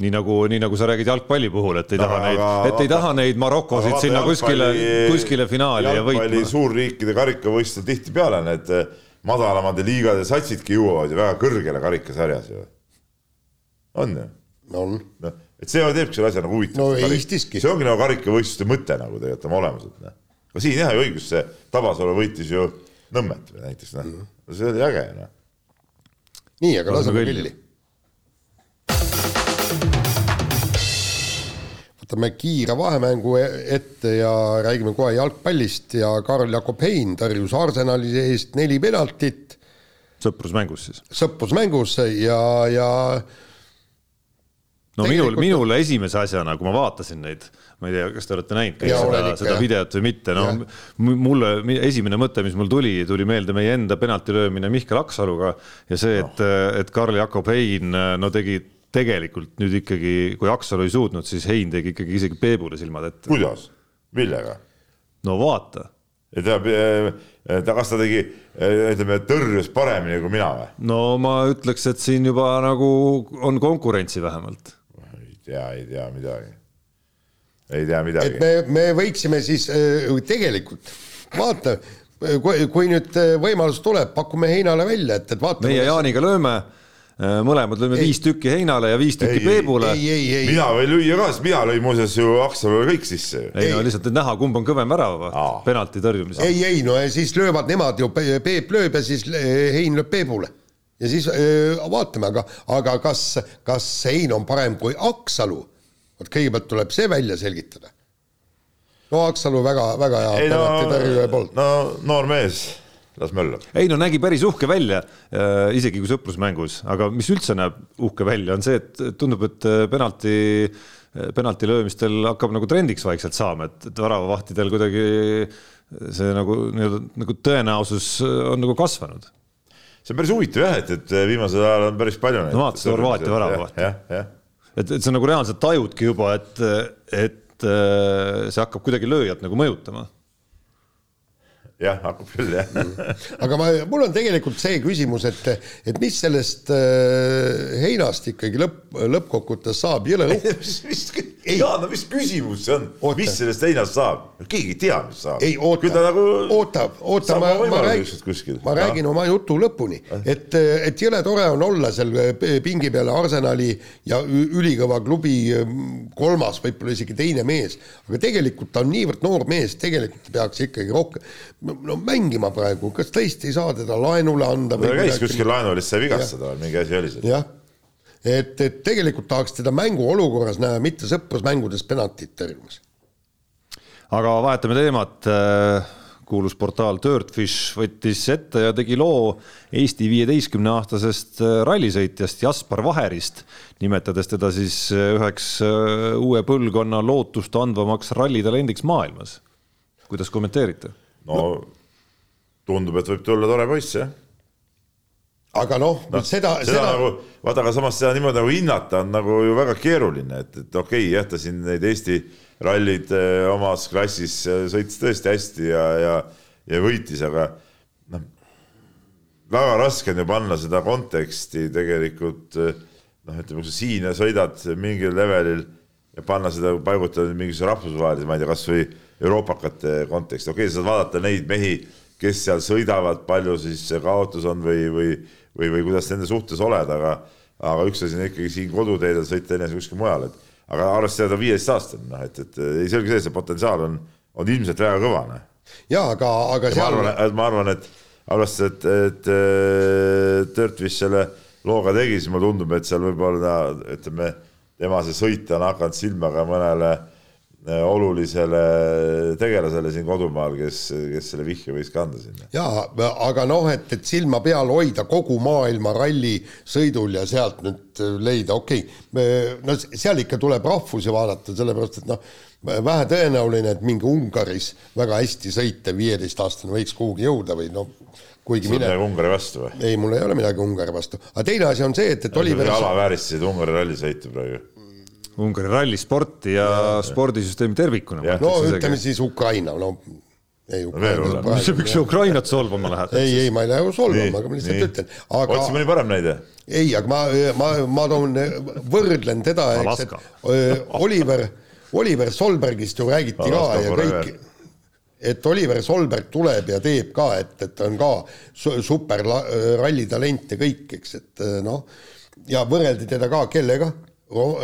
nii nagu, nii nagu sa räägid jalgpalli puhul, et ei no, taha neid, et ei taha neid Marokosid sinna kuskile, kuskile finaali ja võitma. jalgpalli suurriikide karikavõistlustel tihtipeale need eh, madalamad liigade satsidki jõuavad ju väga kõrgele karikasarjas ju. on ju? on no et see teebki selle asja nagu huvitavaks no,. See ongi nagu karikavõistluste mõte nagu tegelikult oma olemuselt. Noh. aga siin jah, õigus, see Tabasalu võitis ju Nõmmet näiteks, noh mm -hmm., see oli äge, noh. nii, aga laseme pilli. valmistame kiire vahemängu e-, ette ja räägime kohe jalgpallist ja Karl-Jakob Hein tõrjus Arsenali eest neli penaltit. sõprusmängus siis? sõprusmängus ja, ja no minul, minul esimese asjana, kui ma vaatasin neid, ma ei tea, kas te olete näinud kõik seda, seda videot või mitte, no ja. mulle esimene mõte, mis mul tuli, tuli meelde meie enda penalti löömine Mihkel Aksaluga ja see, et no., et Karl-Jakob Hein no tegi tegelikult nüüd ikkagi, kui Aksalu ei suutnud, siis Hein tegi ikkagi isegi Peebule silmad ette. kuidas, millega? no vaata. ja ta, ta, kas ta tegi, ütleme, tõrjus paremini kui mina või? no ma ütleks, et siin juba nagu on konkurentsi vähemalt tea, ei tea midagi. ei tea midagi. et me, me võiksime siis äh, tegelikult vaata, kui, kui nüüd äh, võimalus tuleb, pakume Heinale välja, et, et vaatame. meie Jaaniga lööme äh, mõlemad lööme ei. viis tükki Heinale ja viis tükki ei, Peebule. mina võin lüüa ka, sest mina lõin muuseas ju Aksalule kõik sisse. ei no lihtsalt, et näha, kumb on kõvem värav penalti tõrjumisel. ei, ei no ja siis löövad nemad ju, Peep lööb ja siis Hein lööb Peebule ja siis öö, vaatame, aga, aga kas, kas Hein on parem kui Aksalu? vot kõigepealt tuleb see välja selgitada. no Aksalu väga, väga hea penaltitõrje no, polnud. no noor mees, las möllab. ei no nägi päris uhke välja äh,, isegi kui sõprusmängus, aga mis üldse näeb uhke välja, on see, et tundub, et äh, penalti äh, penalti löömistel hakkab nagu trendiks vaikselt saama, et, et väravavahtidel kuidagi see nagu nii-öelda nagu tõenäosus on nagu kasvanud see on päris huvitav jah, et, et viimasel ajal on päris palju neid. no vaatasid Horvaatia väravahti. jah, jah. et, et sa nagu reaalselt tajudki juba, et, et äh, see hakkab kuidagi lööjat nagu mõjutama jah, hakkab küll jah. Aga ma, mul on tegelikult see küsimus, et, et mis sellest äh, heinast ikkagi lõpp, lõppkokkuvõttes saab, jõle uhke. Jaan, no mis küsimus see on, mis sellest heinast saab? keegi ei tea, mis saab. ei oota, nagu oota, oota, ma, ma räägin, ma räägin oma jutu lõpuni, et, et jõle tore on olla seal pingi peal Arsenali ja ülikõva klubi mm, kolmas, võib-olla isegi teine mees, aga tegelikult ta on niivõrd noor mees, tegelikult peaks ikkagi rohkem no mängima praegu, kas tõesti ei saa teda laenule anda? ta käis kuskil laenul, siis sai vigastada või mingi asi oli seal. jah, et, et tegelikult tahaks teda mänguolukorras näha, mitte sõprusmängudes penaltit tõrjumas. aga vahetame teemat kuulus portaal Dirtfish võttis ette ja tegi loo Eesti viieteistkümne aastasest rallisõitjast Jaspar Vaherist, nimetades teda siis üheks uue põlvkonna lootust andvamaks rallitalendiks maailmas. kuidas kommenteerite? No tundub, et võib tulla tore poiss, jah. aga noh no,, seda, seda, seda nagu, vaata, aga samas seda niimoodi nagu hinnata on nagu ju väga keeruline, et, et okei okay,, jah, ta siin neid Eesti rallid eh, omas klassis eh, sõitis tõesti hästi ja, ja, ja võitis, aga noh, väga raske on ju panna seda konteksti tegelikult eh, noh, ütleme, kui sa siin sõidad mingil levelil ja panna seda, paigutada mingisuguse rahvusvahelise, ma ei tea, kasvõi euroopakate konteksti, okei okay,, sa saad vaadata neid mehi, kes seal sõidavad, palju siis kaotus on või, või, või, või kuidas nende suhtes oled, aga, aga üks asi on ikkagi siin koduteedel sõita, teine asi kuskil mujal, et aga arvestada ta viieteistaastane, noh, et, et ei selge see, see potentsiaal on, on ilmselt väga kõva, noh. ja aga, aga ja seal. ma arvan, ma arvan, et arvestades, et, et, Dirtfish selle looga tegi, siis mulle tundub, et seal võib-olla ütleme, tema see sõit on hakanud silma ka mõnele Äh, olulisele tegelasele siin kodumaal, kes, kes selle vihje võis kanda sinna. jaa, aga noh, et, et silma peal hoida kogu maailma rallisõidul ja sealt nüüd leida, okei okay,, no seal ikka tuleb rahvusi vaadata, sellepärast et noh, vähe tõenäoline, et mingi Ungaris väga hästi sõita viieteistaastane võiks kuhugi jõuda või noh, kuigi sul on midagi Ungari vastu või? ei, mul ei ole midagi Ungari vastu, aga teine asi on see, et, et Oliver alavääristasid Ungari rallisõitu praegu Ungari rallisporti ja, ja spordisüsteemi tervikuna. no ütleme siis Ukraina, no ei Ukraina. mis sa, miks sa Ukrainat solvama lähed? ei, ei, ma ei lähe solvama, aga ma lihtsalt nii. ütlen. otsime mõni parem näide. ei, aga ma, ma, ma toon, võrdlen teda, eks, et Oliver, Oliver Solbergist ju räägiti ka ja kõik, et Oliver Solberg tuleb ja teeb ka, et, et on ka super rallitalent ja kõik, eks, et noh, ja võrreldi teda ka kellega Ro-,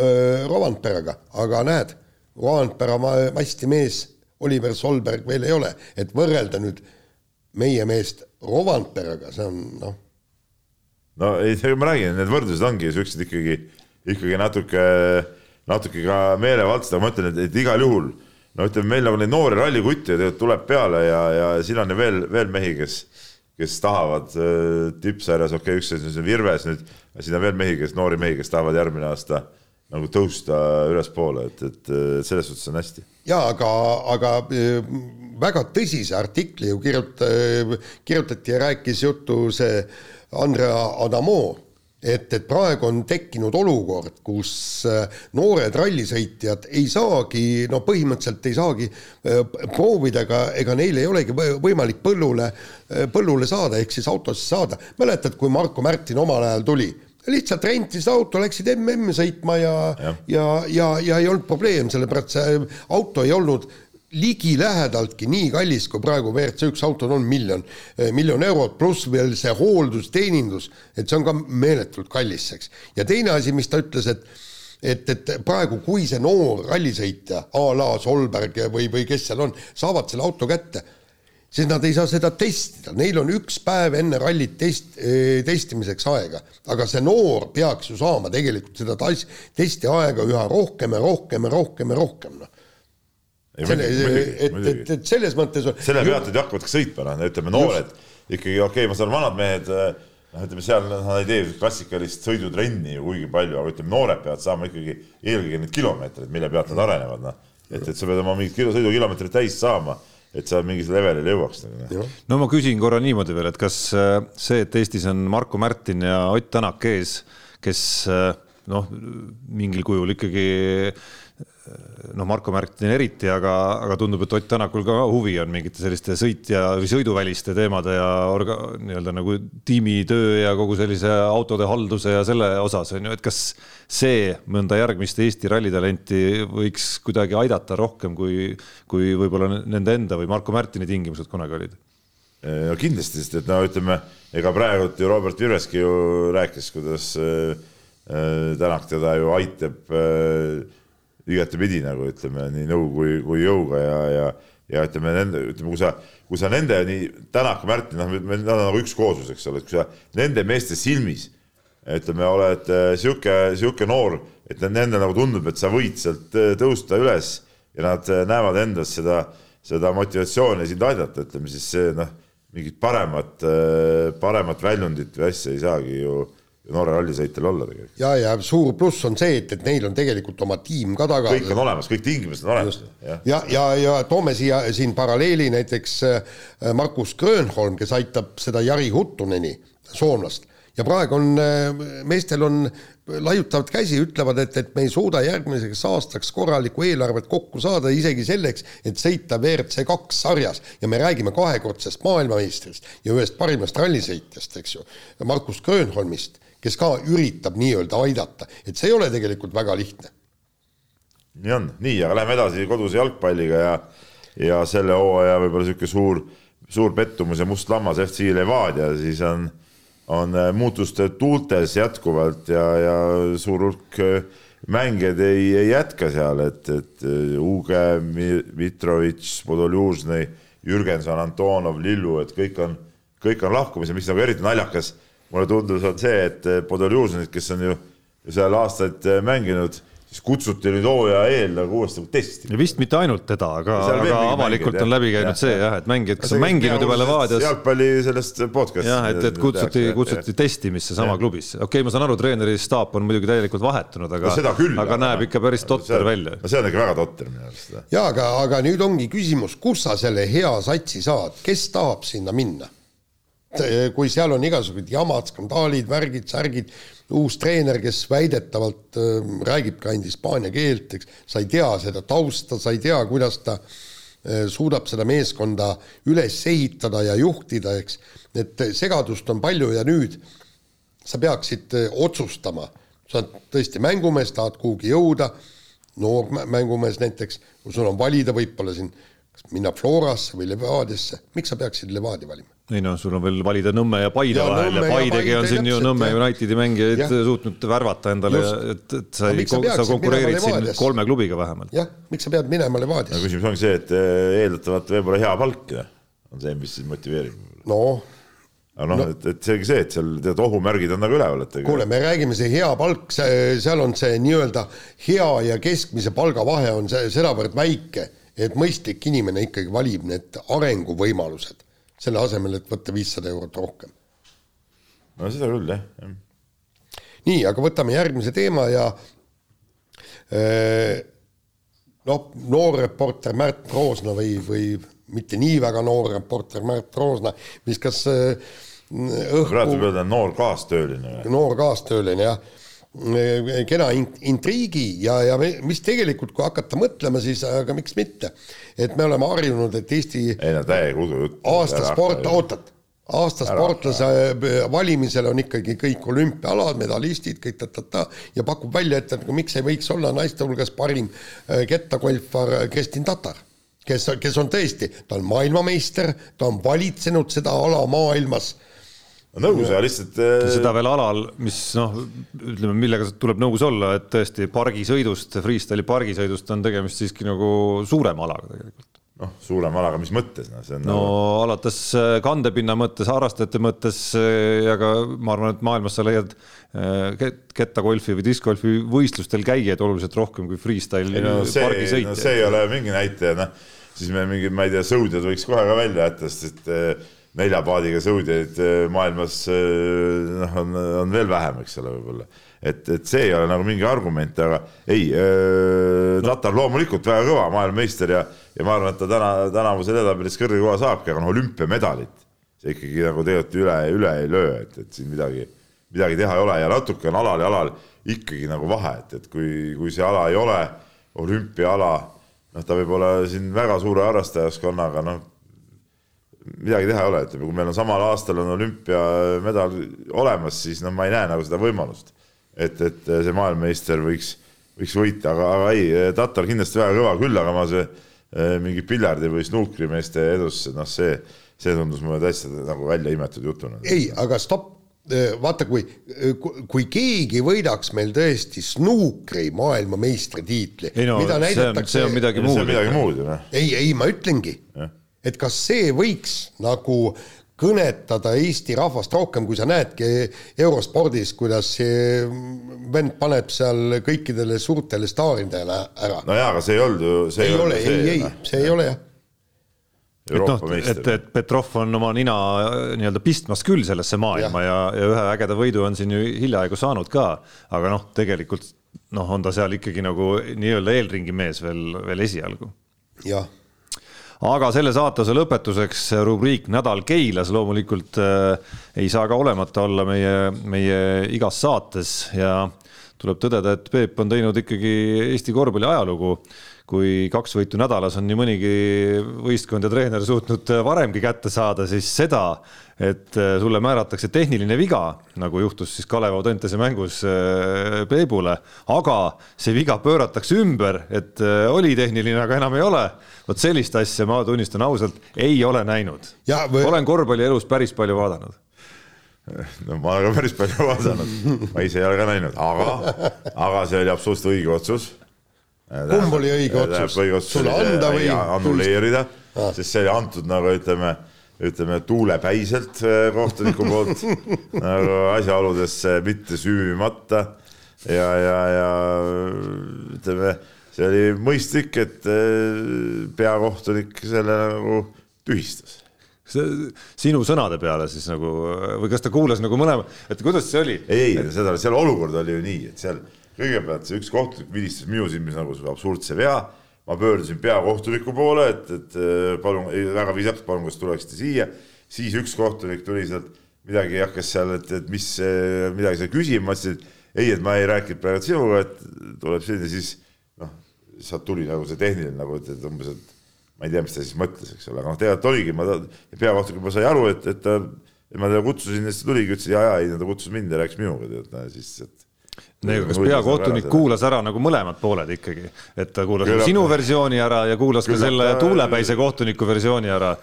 Rovanperaga, aga näed, Rovanpera masti mees Oliver Solberg veel ei ole, et võrrelda nüüd meie meest Rovanperaga, see on noh. no ei, ma räägin, need võrdlused ongi siuksed ikkagi, ikkagi natuke, natuke ka meelevaldselt, aga ma ütlen, et, igal juhul no ütleme, meil nagu neid noori rallikutte tuleb peale ja, ja siin on veel, veel mehi, kes, kes tahavad äh, tippsarjas, okei okay,, üks asi on Virves nüüd, siin on veel mehi, kes, noori mehi, kes tahavad järgmine aasta nagu tõusta ülespoole, et, et selles suhtes on hästi. ja aga, aga väga tõsise artikli ju kirjuta-, kirjutati ja rääkis juttu see Andrea Adamo et, et praegu on tekkinud olukord, kus äh, noored rallisõitjad ei saagi, no põhimõtteliselt ei saagi äh, proovida, ega, ega neil ei olegi võimalik põllule, äh, põllule saada, ehk siis autosse saada. mäletad, kui Marko Märtin omal ajal tuli? lihtsalt rentisid auto, läksid MM sõitma ja, ja, ja, ja, ja ei olnud probleem, sellepärast see auto ei olnud ligilähedaltki nii kallis, kui praegu WRC üks autod on miljon, eh, miljon eurot, pluss veel see hooldus, teenindus, et see on ka meeletult kallis, eks. ja teine asi, mis ta ütles, et et, et praegu, kui see noor rallisõitja a la Solberg või, või kes seal on, saavad selle auto kätte, siis nad ei saa seda testida, neil on üks päev enne rallit test, eh, testimiseks aega. aga see noor peaks ju saama tegelikult seda testi aega üha rohkem ja rohkem ja rohkem ja rohkem, noh selle, et, et, et selles mõttes on selle pealt nad hakkavad ka sõitma, noh, ütleme noored ikkagi okei okay,, ma saan vanad mehed, noh, ütleme seal nad ei tee klassikalist sõidutrenni ju kuigi palju, aga ütleme, noored peavad saama ikkagi eelkõige need kilomeetrid, mille pealt nad arenevad, noh. et, et sa pead oma mingid kilo, sõidukilomeetrid täis saama, et sa mingis levelile jõuaks nagu,. No. no ma küsin korra niimoodi veel, et kas äh, see, et Eestis on Marko Märtin ja Ott Tänak ees, kes äh, noh, mingil kujul ikkagi noh, Marko Märtin eriti, aga, aga tundub, et Ott Tänakul ka huvi on mingite selliste sõitja või sõiduväliste teemade ja orga, nii-öelda nagu tiimitöö ja kogu sellise autode halduse ja selle osas on ju, et kas see mõnda järgmist Eesti rallitalenti võiks kuidagi aidata rohkem, kui, kui võib-olla nende enda või Marko Märtini tingimused kunagi olid? no kindlasti, sest et no ütleme, ega praegult ju Robert Virveski ju rääkis, kuidas äh, äh Tänak teda ju aitab äh, igatepidi nagu ütleme nii nõu kui, kui jõuga ja, ja, ja ütleme nende, ütleme, kui sa, kui sa nende nii Tänak, Märtin, noh, nad on nagu üks kooslus, eks ole, et kui sa nende meeste silmis ütleme, oled äh, sihuke, sihuke noor, et nendel nagu tundub, et sa võid sealt äh, tõusta üles ja nad äh, näevad endas seda, seda motivatsiooni sind aidata, ütleme siis see noh, mingit paremat, paremat väljundit või asja ei saagi ju Norra rallisõitjal olla tegelikult. ja, ja suur pluss on see, et, et neil on tegelikult oma tiim ka taga. kõik on olemas, kõik tingimused on olemas. ja, ja, ja, ja toome siia siin paralleeli näiteks äh, Markus Grönholm, kes aitab seda Jari Huttuneni, soomlast. ja praegu on, äh, meestel on, laiutavad käsi, ütlevad, et, et me ei suuda järgmiseks aastaks korralikku eelarvet kokku saada, isegi selleks, et sõita WRC kaks sarjas ja me räägime kahekordsest maailmameistrist ja ühest parimast rallisõitjast, eks ju, Markus Grönholmist kes ka üritab nii-öelda aidata, et see ei ole tegelikult väga lihtne. nii on, nii, aga lähme edasi koduse jalgpalliga ja, ja selle hooaja võib-olla niisugune suur, suur pettumus ja must lammas. FC Levadia, siis on, on äh, muutuste tuultes jätkuvalt ja, ja suur hulk äh, mängijad ei, ei jätka seal, et, et äh, Uge, Mitrovic, Podoljužnõi, Jürgenson, Antonov, Lillu, et kõik on, kõik on lahkumisel, mis nagu eriti naljakas mulle tundus, on see, et Podoljužnit, kes on ju seal aastaid äh, mänginud, siis kutsuti nüüd hooaja eel nagu uuesti testima. vist mitte ainult teda, aga, aga avalikult mängid, on läbi käinud jah, see jah, et mängijad, kes on mänginud juba Levadias. jalgpalli sellest podcast'ist. jah, et, et kutsuti, kutsuti jah. testimisse sama ja. klubisse. okei okay,, ma saan aru, treeneri staap on muidugi täielikult vahetunud, aga no, küll, aga näeb ikka päris totter see, välja. no see on ikka väga totter minu arust. ja aga, aga nüüd ongi küsimus, kus sa selle hea satsi saad, kes tahab sinna minna? Eh, kui seal on igasugused jamad, skandaalid, värgid, särgid, uus treener, kes väidetavalt äh, räägib ka ainult hispaania keelt, eks, sa ei tea seda tausta, sa ei tea, kuidas ta äh, suudab seda meeskonda üles ehitada ja juhtida, eks, et segadust on palju ja nüüd sa peaksid äh, otsustama, sa oled tõesti mängumees, tahad kuhugi jõuda, noor mängumees näiteks, kui sul on valida võib-olla siin kas minna Florasse või Levadiasse, miks sa peaksid Levadia valima? Ei noh, sul on veel valida Nõmme ja Paide ja, vahel ja Paidegi on siin ju Nõmme Unitedi mängijaid suutnud värvata endale, et, et sa ei, sa konkureerid siin kolme klubiga vähemalt. jah, miks sa pead minema Levadiasse? küsimus ongi see, et eh, eeldatavalt võib-olla hea palk on see, mis sind motiveerib. noh, aga noh no., et, et selge see, et seal tead ohumärgid on nagu üleval, et kuule, me räägime, see hea palk, seal on see nii-öelda hea ja keskmise palga vahe on see sedavõrd väike, et mõistlik inimene ikkagi valib need arenguvõimalused, selle asemel, et võtta viissada eurot rohkem. no seda küll, jah, nii, aga võtame järgmise teema ja äh, noh, noor reporter Märt Roosna või, või mitte nii väga noor reporter Märt Roosna viskas äh, õhku. praegu võib öelda noor kaastööline. noor kaastööline jah, kena intriigi ja, ja mis tegelikult, kui hakata mõtlema, siis aga miks mitte. et me oleme harjunud, et Eesti. ei no täiega udujutt. aasta sport, ootad aasta sportlase valimisel on ikkagi kõik olümpiaalad, medalistid, kõik ta-ta-ta ja pakub välja, et, et miks ei võiks olla naiste hulgas parim äh, kettagolfar Kristin Tatar, kes, kes on tõesti, ta on maailmameister, ta on valitsenud seda ala maailmas nõus ja lihtsalt. Äh, seda veel alal, mis noh, ütleme, millega tuleb nõus olla, et tõesti pargisõidust, freestyle'i pargisõidust on tegemist siiski nagu suurema alaga tegelikult noh, suurema alaga, mis mõttes, on no nagu... alates äh, kandepinna mõttes, harrastajate mõttes äh, ja ka ma arvan, et maailmas sa leiad kettagolfi või diskgolfi võistlustel käijaid oluliselt rohkem kui freestyle'i no, pargisõitjaid no,. see ei ole mingi näitaja, noh, siis me mingid, ma ei tea, sõudjad võiks kohe ka välja jätta, sest et nelja paadiga sõudjaid maailmas noh, on, on veel vähem, eks ole, võib-olla. Et, et see ei ole nagu mingi argument, aga ei äh,, Tatar loomulikult väga kõva maailmameister ja, ja ma arvan, et ta täna, tänavusel edetabelist kõrge koha saabki, aga noh, olümpiamedalit see ikkagi nagu tegelikult üle, üle ei löö, et, et siin midagi, midagi teha ei ole ja natuke on alal ja alal ikkagi nagu vahe, et, et kui, kui see ala ei ole olümpiaala, noh, ta võib olla siin väga suure harrastajaskonnaga, noh midagi teha ei ole, ütleme, kui meil on samal aastal on olümpiamedal olemas, siis noh, ma ei näe nagu seda võimalust et, et see maailmameister võiks, võiks võita, aga, aga ei, Tatar kindlasti väga kõva, küll aga ma see eh, mingi piljardi või snuukrimeeste edusse, noh, see, see tundus mulle täitsa nagu välja imetud jutuna. ei, aga stopp, eh, vaata, kui, kui keegi võidaks meil tõesti snuukri maailmameistritiitli, no, mida näidatakse. see on midagi muud. see on midagi muud ju noh. ei, ei, ma ütlengi, et kas see võiks nagu kõnetada Eesti rahvast rohkem, kui sa näedki eurospordis, kuidas see vend paneb seal kõikidele suurtele staaridele ära. no jaa, aga see ei olnud ju. ei, ei ole, ei, ei, see ei ole jah et noh, et, et Petrov on oma nina nii-öelda pistmas küll sellesse maailma ja, ja, ja ühe ägeda võidu on siin ju hiljaaegu saanud ka, aga noh, tegelikult noh, on ta seal ikkagi nagu nii-öelda eelringi mees veel, veel esialgu. jah aga selle saatuse lõpetuseks rubriik Nädal Keilas loomulikult äh, ei saa ka olemata olla meie, meie igas saates ja tuleb tõdeda, et Peep on teinud ikkagi Eesti korvpalli ajalugu kui kaks võitu nädalas on nii mõnigi võistkond ja treener suutnud varemgi kätte saada, siis seda, et äh, sulle määratakse tehniline viga, nagu juhtus siis Kalev Audentese mängus äh, Peebule, aga see viga pööratakse ümber, et äh, oli tehniline, aga enam ei ole. vot sellist asja ma tunnistan ausalt, ei ole näinud. Või... olen korvpallielus päris palju vaadanud no ma olen ka päris palju vaadanud, ma ise ei ole ka näinud, aga, aga see oli absoluutselt õige otsus kumb oli õige otsus? sulle anda või? annulleerida ah., sest see oli antud nagu ütleme, ütleme tuulepäiselt äh, kohtuniku poolt nagu asjaoludesse mitte süüvimata ja, ja, ja ütleme, see oli mõistlik, et äh, peakohtunik selle nagu tühistas sinu sõnade peale siis nagu või kas ta kuulas nagu mõlema, et kuidas see oli? ei, ei, seda, seal olukord oli ju nii, et seal kõigepealt see üks kohtunik vilistas minu silmis nagu absurdse vea, ma pöördusin peakohtuniku poole, et, et äh, palun, väga viisakalt, palun, kas tuleksite siia, siis üks kohtunik tuli sealt, midagi hakkas seal, et, et mis, midagi seal küsima, ma ütlesin, et ei, et ma ei rääkinud praegu sinuga, et tuleb selline, siis noh, sealt tuli nagu see tehniline nagu, et, et umbes, et ma ei tea, mis ta siis mõtles, eks ole, aga noh, tegelikult oligi, ma, peakohtunik juba sai aru, et, et ta, ma teda kutsusin ja siis ta tuligi, ütles ja, ja ei, ta kutsus mind ja rääkis minuga, tead, siis, et kas peakohtunik kuulas ära nagu mõlemad pooled ikkagi, et ta kuulas Küllap... sinu versiooni ära ja kuulas Küllap... ka selle tuulepäise kohtuniku versiooni ära.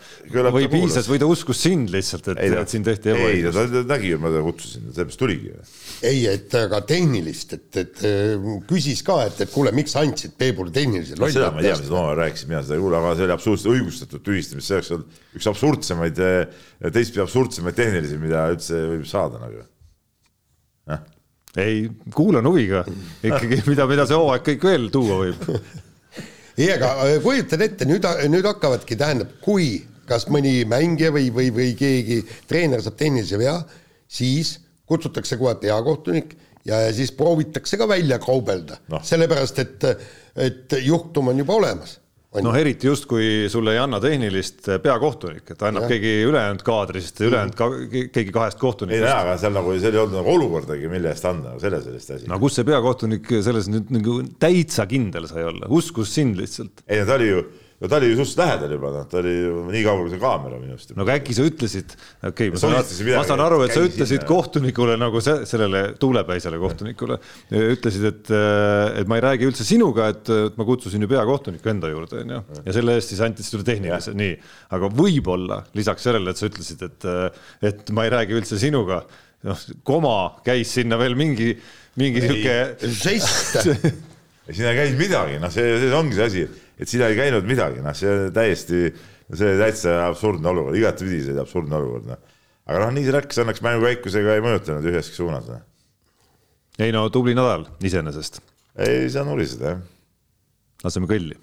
või piisas või ta uskus sind lihtsalt, et, et siin tehti ebaõiglust? ei, ta nägi, et ma teda kutsusin, sellepärast tuligi. ei, et aga tehnilist, et, et küsis ka, et, et kuule, miks andsid Peebule tehnilise no,. seda ma ei tea, mis omavahel rääkisid, mina seda ei kuule, aga see oli absoluutselt õigustatud tühistamist, see oleks olnud üks absurdsemaid, teistpidi absurdsemaid tehnilisi, mida üldse võib saada nagu ei, kuulan huviga ikkagi, mida, mida see hooaeg kõik veel tuua võib. ei, aga äh, kujutad ette, nüüd, nüüd hakkavadki, tähendab, kui kas mõni mängija või, või, või keegi treener saab tehnilise vea, siis kutsutakse kohe peakohtunik ja, ja siis proovitakse ka välja kaubelda no., sellepärast et, et juhtum on juba olemas noh, eriti just, kui sulle ei anna tehnilist eh, peakohtunik, et annab ja. keegi ülejäänud kaadrist, ülejäänud ka, keegi kahest kohtunikust. ei tea, aga seal nagu, seal ei olnud nagu olukordagi, mille eest anda, selles oli vist asi. no kus see peakohtunik selles nüüd nagu täitsa kindel sai olla, uskus sind lihtsalt? ei no ta oli ju no ta oli ju suhteliselt lähedal juba, noh, ta oli nii kaugel kui see kaamera minu arust. no aga äkki sa ütlesid, okei okay,, ma saan, aru, et sa ütlesid sinna. kohtunikule nagu se, sellele tuulepäisele kohtunikule, ütlesid, et, et ma ei räägi üldse sinuga, et ma kutsusin ju peakohtuniku enda juurde, onju. ja selle eest siis anti sulle tehnilise, nii. aga võib-olla lisaks sellele, et sa ütlesid, et, et ma ei räägi üldse sinuga, noh, koma käis sinna veel mingi, mingi sihuke. žest ei käinud midagi, noh, see, see ongi see asi et siin ei käinud midagi, noh, see täiesti, see oli täitsa absurdne olukord, igatepidi see oli absurdne olukord, noh. aga noh, nii see läks, õnneks mängukäikusega ei mõjutanud üheski suunas. Noh. ei no tubli nädal iseenesest. ei saa nuriseda, jah. laseme kõlli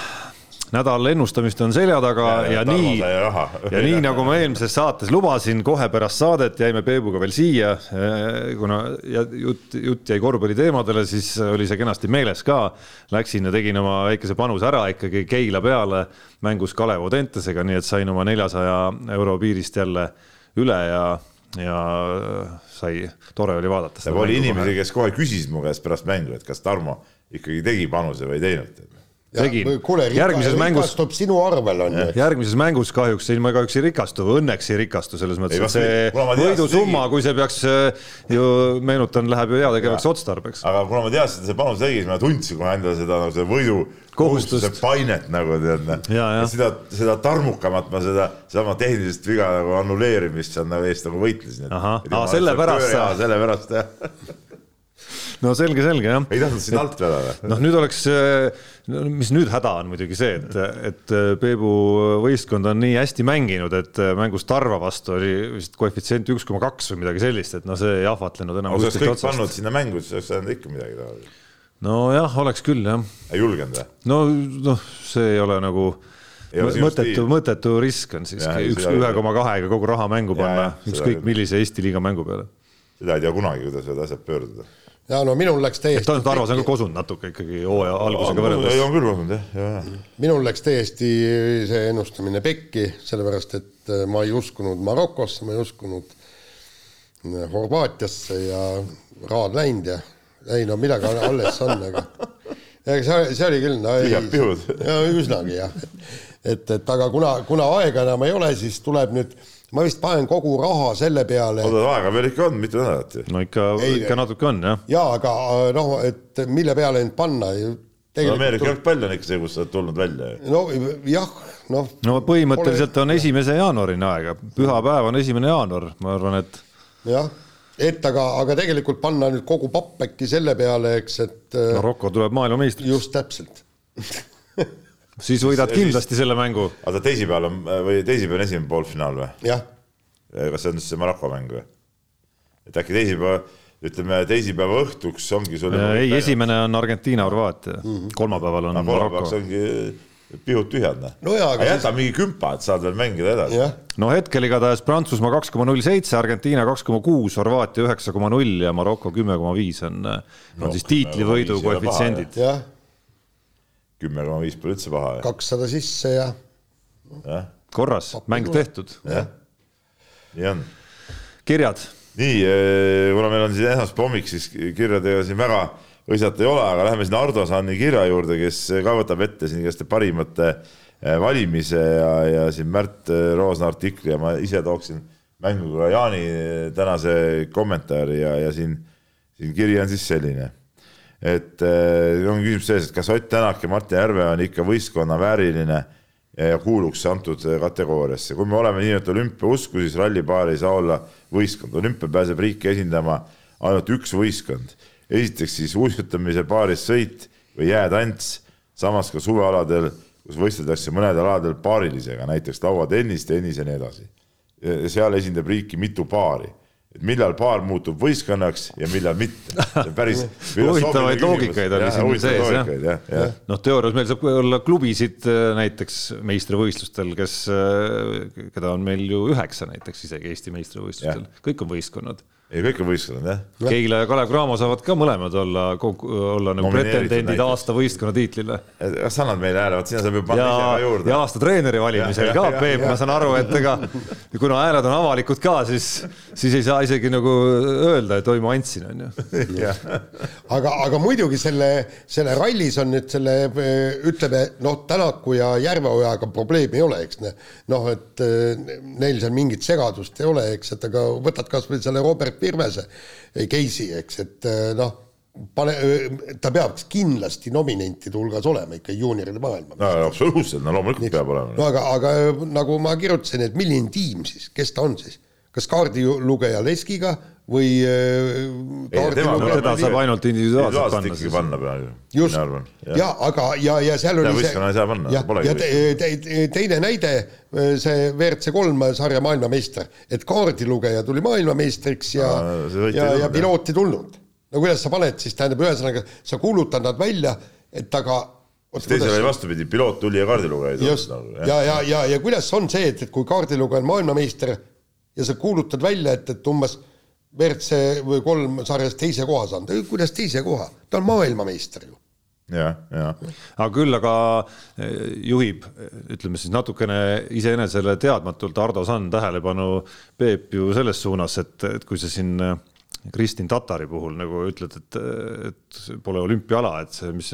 nädal ennustamist on selja taga ja, ja nii, ja nii nagu ma eelmises saates lubasin, kohe pärast saadet jäime Peebuga veel siia, eh, kuna jutt, jutt jäi korvpalliteemadele, siis oli see kenasti meeles ka. Läksin ja tegin oma väikese panuse ära ikkagi Keila peale mängus Kalev Audentesega, nii et sain oma neljasaja euro piirist jälle üle ja ja sai, tore oli vaadata. oli inimesi, kes kohe küsisid mu käest pärast mängu, et kas Tarmo ikkagi tegi panuse või ei teinud tegin. järgmises mängus. rikastub sinu arvel on ju. järgmises mängus kahjuks ei, ma kahjuks ei rikastu, õnneks ei rikastu selles mõttes, et see võidusumma, kui see peaks äh, ju meenutan, läheb ju heategevaks otstarbeks. aga kuna ma teadsin, et see panus tegi, siis ma tundsin kohe endale seda nagu seda võidu kohustuse painet nagu tead, seda, seda tarmukamat ma seda, sedama tehnilist viga nagu annuleerimist seal nagu eest nagu võitlesin. ahah, sellepärast sa. sellepärast jah no selge, selge jah. ei tahtnud sind alt vedada. noh, nüüd oleks, no mis nüüd häda on muidugi see, et, et Peebu võistkond on nii hästi mänginud, et mängus Tarva vastu oli vist koefitsient üks koma kaks või midagi sellist, et noh, see ei ahvatlenud enam. oleks kõik otsast. pannud sinna mängu, siis oleks saanud ikka midagi teha. nojah, oleks küll jah. ei julgenud või? no, noh, see ei ole nagu mõttetu, mõttetu risk on siiski üks ühe koma kahega kogu raha mängu panna, ükskõik millise Eesti liiga mängu peale. seda ei tea kunagi, kuidas need asjad pöörduda ja no minul läks täiesti. Tarmo, sa oled ka kosunud natuke ikkagi hooaja algusega võrreldes. ei, on küll kosunud jah, ja, ja. minul läks täiesti see ennustamine pekki, sellepärast et äh, ma ei uskunud Marokosse, ma ei uskunud äh, Horvaatiasse ja rahad läinud ja ei no midagi alles on, aga ja see, see oli küll, no ei, üsnagi jah, et, et aga kuna, kuna aega enam ei ole, siis tuleb nüüd ma vist panen kogu raha selle peale. oota, aega veel ikka on, mitu nädalat ju. no ikka, ikka natuke on jah. jaa, aga noh, et mille peale end panna no Ameerika jalgpall on ikka see, kus sa oled tulnud välja ju. no jah, noh. no põhimõtteliselt pole... on esimese jaanuarini aega, pühapäev on esimene jaanuar, ma arvan, et. jah, et aga, aga tegelikult panna nüüd kogu papp äkki selle peale, eks, et. Maroko tuleb maailmameistriks. just täpselt siis võidad kindlasti selle mängu. oota, teisipäeval on või teisipäev on esimene poolfinaal või? jah. kas see on siis see Maroko mäng või? et äkki teisipäeva, ütleme teisipäeva õhtuks ongi sul. ei, esimene on Argentiina-Horvaatia mm -hmm., kolmapäeval on no, Maroko. ongi pihud tühjad noh no. aga jäta siis... mingi kümpa, et saad veel mängida edasi. no hetkel igatahes Prantsusmaa kaks koma null seitse, Argentiina kaks koma kuus, Horvaatia üheksa koma null ja Maroko kümme koma viis on, on no, siis tiitlivõidu koefitsiendid. jah kümme koma viis pole üldse paha. kakssada sisse ja. korras, mäng tehtud. nii on. kirjad. nii, kuna meil on siin esmaspäeva hommik, siis kirjadega siin väga hõisata ei ole, aga läheme siin Ardo Sanni kirja juurde, kes ka võtab ette siin igaste parimate valimise ja, ja siin Märt Roosna artikli ja ma ise tooksin mängu ka Jaani tänase kommentaari ja, ja siin, siin kiri on siis selline et äh, on küsimus selles, et kas Ott Tänak ja Martin Järve on ikka võistkonna vääriline ja kuuluks antud kategooriasse. kui me oleme nii-öelda olümpiausku, siis rallipaar ei saa olla võistkond, olümpia pääseb riiki esindama ainult üks võistkond. esiteks siis uisutamise paaris sõit või jäätants, samas ka suvealadel, kus võisteldakse mõnedel aladel paarilisega, näiteks lauatennis, tennis ja nii edasi. seal esindab riiki mitu paari et millal paar muutub võistkonnaks ja millal mitte. päris huvitavaid loogikaid oli siin sees jah. ja, ja. noh, teoorias meil saab olla klubisid äh, näiteks meistrivõistlustel, kes, äh, keda on meil ju üheksa näiteks isegi Eesti meistrivõistlustel, kõik on võistkonnad ei, kõik on võistkonnad jah. Keila ja Kalev Cramo saavad ka mõlemad olla, olla nagu pretendendid aasta võistkonna tiitlile. kas sa annad meile hääle, vot sinna saab ju panna ise ka juurde. ja aasta treeneri valimisel ka, Peep, ma saan aru, et ega kuna hääled on avalikud ka, siis, siis ei saa isegi nagu öelda, et oi, ma andsin, on ju. aga, aga muidugi selle, selle rallis on nüüd selle, ütleme noh, Tänaku ja Järveojaga probleemi ei ole, eks noh, et neil seal mingit segadust ei ole, eks, et aga võtad kasvõi selle Robert Virvese case'i, eks, et eh, noh, pane, ta peaks kindlasti nominentide hulgas olema ikka juunioride maailma. no absoluutselt, no loomulikult Nii, peab olema. no aga, aga nagu ma kirjutasin, et milline tiim siis, kes ta on siis, kas kaardilugeja Leskiga või kaardi tema, seda saab ainult individuaalselt panna siis. panna praegu. just, ja aga, ja, ja seal oli see. ei saa panna. ja, ja te, te, teine näide, see WRC kolm sarja maailmameister, et kaardilugeja tuli maailmameistriks ja, ja, ja piloot ei tulnud. no kuidas sa paned siis, tähendab, ühesõnaga sa kuulutad nad välja, et aga teisel oli vastupidi, piloot tuli ja kaardilugeja ei tulnud. nagu, ja, ja, ja, ja kuidas on see, et, et kui kaardilugeja on maailmameister ja sa kuulutad välja, et, et umbes WRC või kolm sarjas teise koha saanud, kuidas teise koha, ta on maailmameister ju jah, jah. aga küll aga eh, juhib, ütleme siis natukene iseenesele teadmatult Ardo Sand tähelepanu Peep ju selles suunas, et, et kui sa siin eh, Kristin Tatari puhul nagu ütled, et, et pole olümpiaala, et see, mis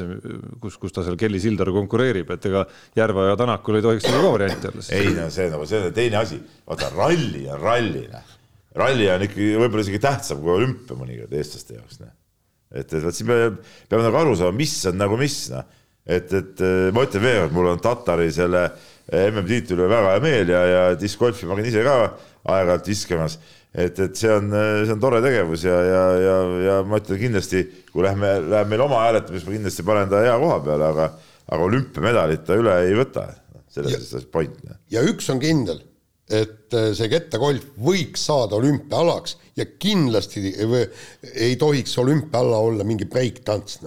kus, kus ta seal Kelly Sildaru konkureerib, et ega Järveoja Tänakul ei tohiks nagu ka varianti olla. ei no see nagu, see on teine asi, vaata ralli on ralli, noh ralli on ikkagi võib-olla isegi tähtsam kui olümpia mõnikord eestlaste jaoks, noh. et, et vot siin me peame nagu aru saama, mis on nagu mis, noh. et, et ma ütlen veel kord, mul on Tatari selle MM-tiitli üle väga hea meel ja, ja diskgolfi ma käin ise ka aeg-ajalt viskamas. et, et see on, see on tore tegevus ja, ja, ja, ja ma ütlen kindlasti, kui lähme, läheb meil oma hääletamist, ma kindlasti panen ta hea koha peale, aga, aga olümpiamedalit ta üle ei võta. selles on point. Noh. ja üks on kindel et äh, see kettagolf võiks saada olümpiaalaks ja kindlasti ei, ei tohiks olümpiaala olla mingi breiktants.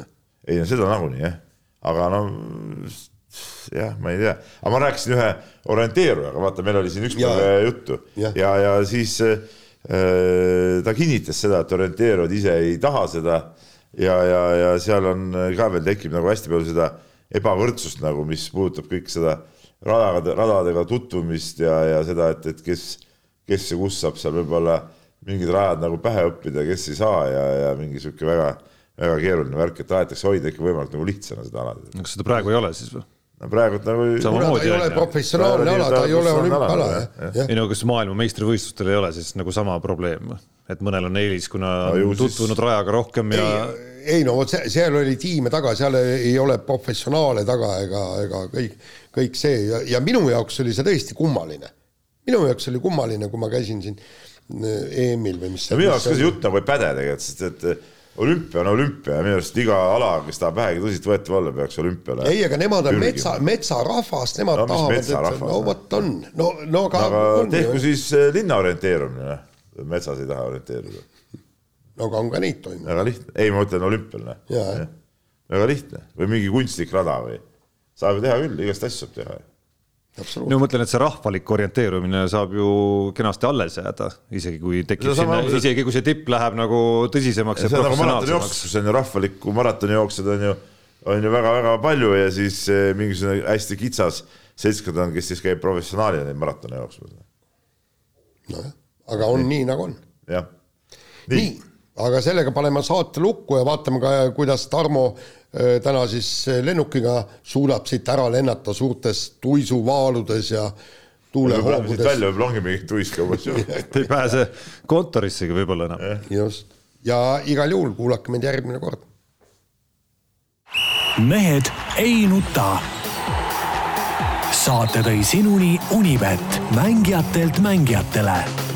Ei no seda nagunii jah, aga no jah, ma ei tea, aga ma rääkisin ühe orienteerujaga, vaata, meil oli siin ükspäev äh, juttu. Ja, ja, ja siis äh, ta kinnitas seda, et orienteerujad ise ei taha seda. Ja, ja, ja seal on ka veel tekib nagu hästi palju seda ebavõrdsust nagu, mis puudutab kõik seda radade, radadega tutvumist ja, ja seda, et, et kes, kes ja kus saab seal võib-olla mingid rajad nagu pähe õppida, kes ei saa ja, ja mingi sihuke väga, väga keeruline värk, et tahetakse hoida ikka võimalikult nagu lihtsana seda ala. kas seda praegu ei ole siis või? no praegult nagu ta ei ole professionaalne ala, ta ei ole olümpiaala, jah. ei no kas maailmameistrivõistlustel ei ole siis nagu sama probleem, et mõnel on eelis, kuna no, tutvunud siis... rajaga rohkem ja ei, ei no vot, seal oli tiime taga, seal ei ole professionaale taga ega, ega kõik, kõik see ja, ja minu jaoks oli see tõesti kummaline. minu jaoks oli kummaline, kui ma käisin siin äh, EM-il või mis. minu jaoks ka see jutt nagu ei päde tegelikult, sest et olümpia on olümpia ja minu arust iga ala, kes tahab vähegi tõsiseltvõetav olla, peaks olümpiale. ei, aga nemad on pürgima. metsa, metsarahvas, nemad no, tahavad, et no vot on, no, no aga. aga tehku siis äh, linna orienteerumine, noh. metsas ei taha orienteeruda no aga on ka neid toimunud. väga lihtne, ei ma mõtlen olümpial, noh. väga lihtne või mingi kunstlik rada või, saab ju teha küll, igast asju saab teha no ma mõtlen, et see rahvalik orienteerumine saab ju kenasti alles jääda, isegi kui tekib sinna, isegi kui see tipp läheb nagu tõsisemaks. see on nagu maratonijooksus, see on ju rahvalikku maratonijooksjad on ju, on ju väga-väga palju ja siis eh, mingisugune hästi kitsas seltskond on, kes siis käib professionaalina neid maratone jooksmas. nojah aga on nii, nii nagu on. jah. nii, nii., aga sellega paneme saate lukku ja vaatame ka, kuidas Tarmo äh, täna siis lennukiga suudab siit ära lennata suurtes tuisuvaaludes ja tuulehoogudes. välja võib-olla ongi mingi tuisk umbes ju. ei pääse kontorissegi võib-olla enam. just, ja igal juhul kuulake meid järgmine kord. mehed ei nuta saate tõi sinuni Unibet, mängijatelt mängijatele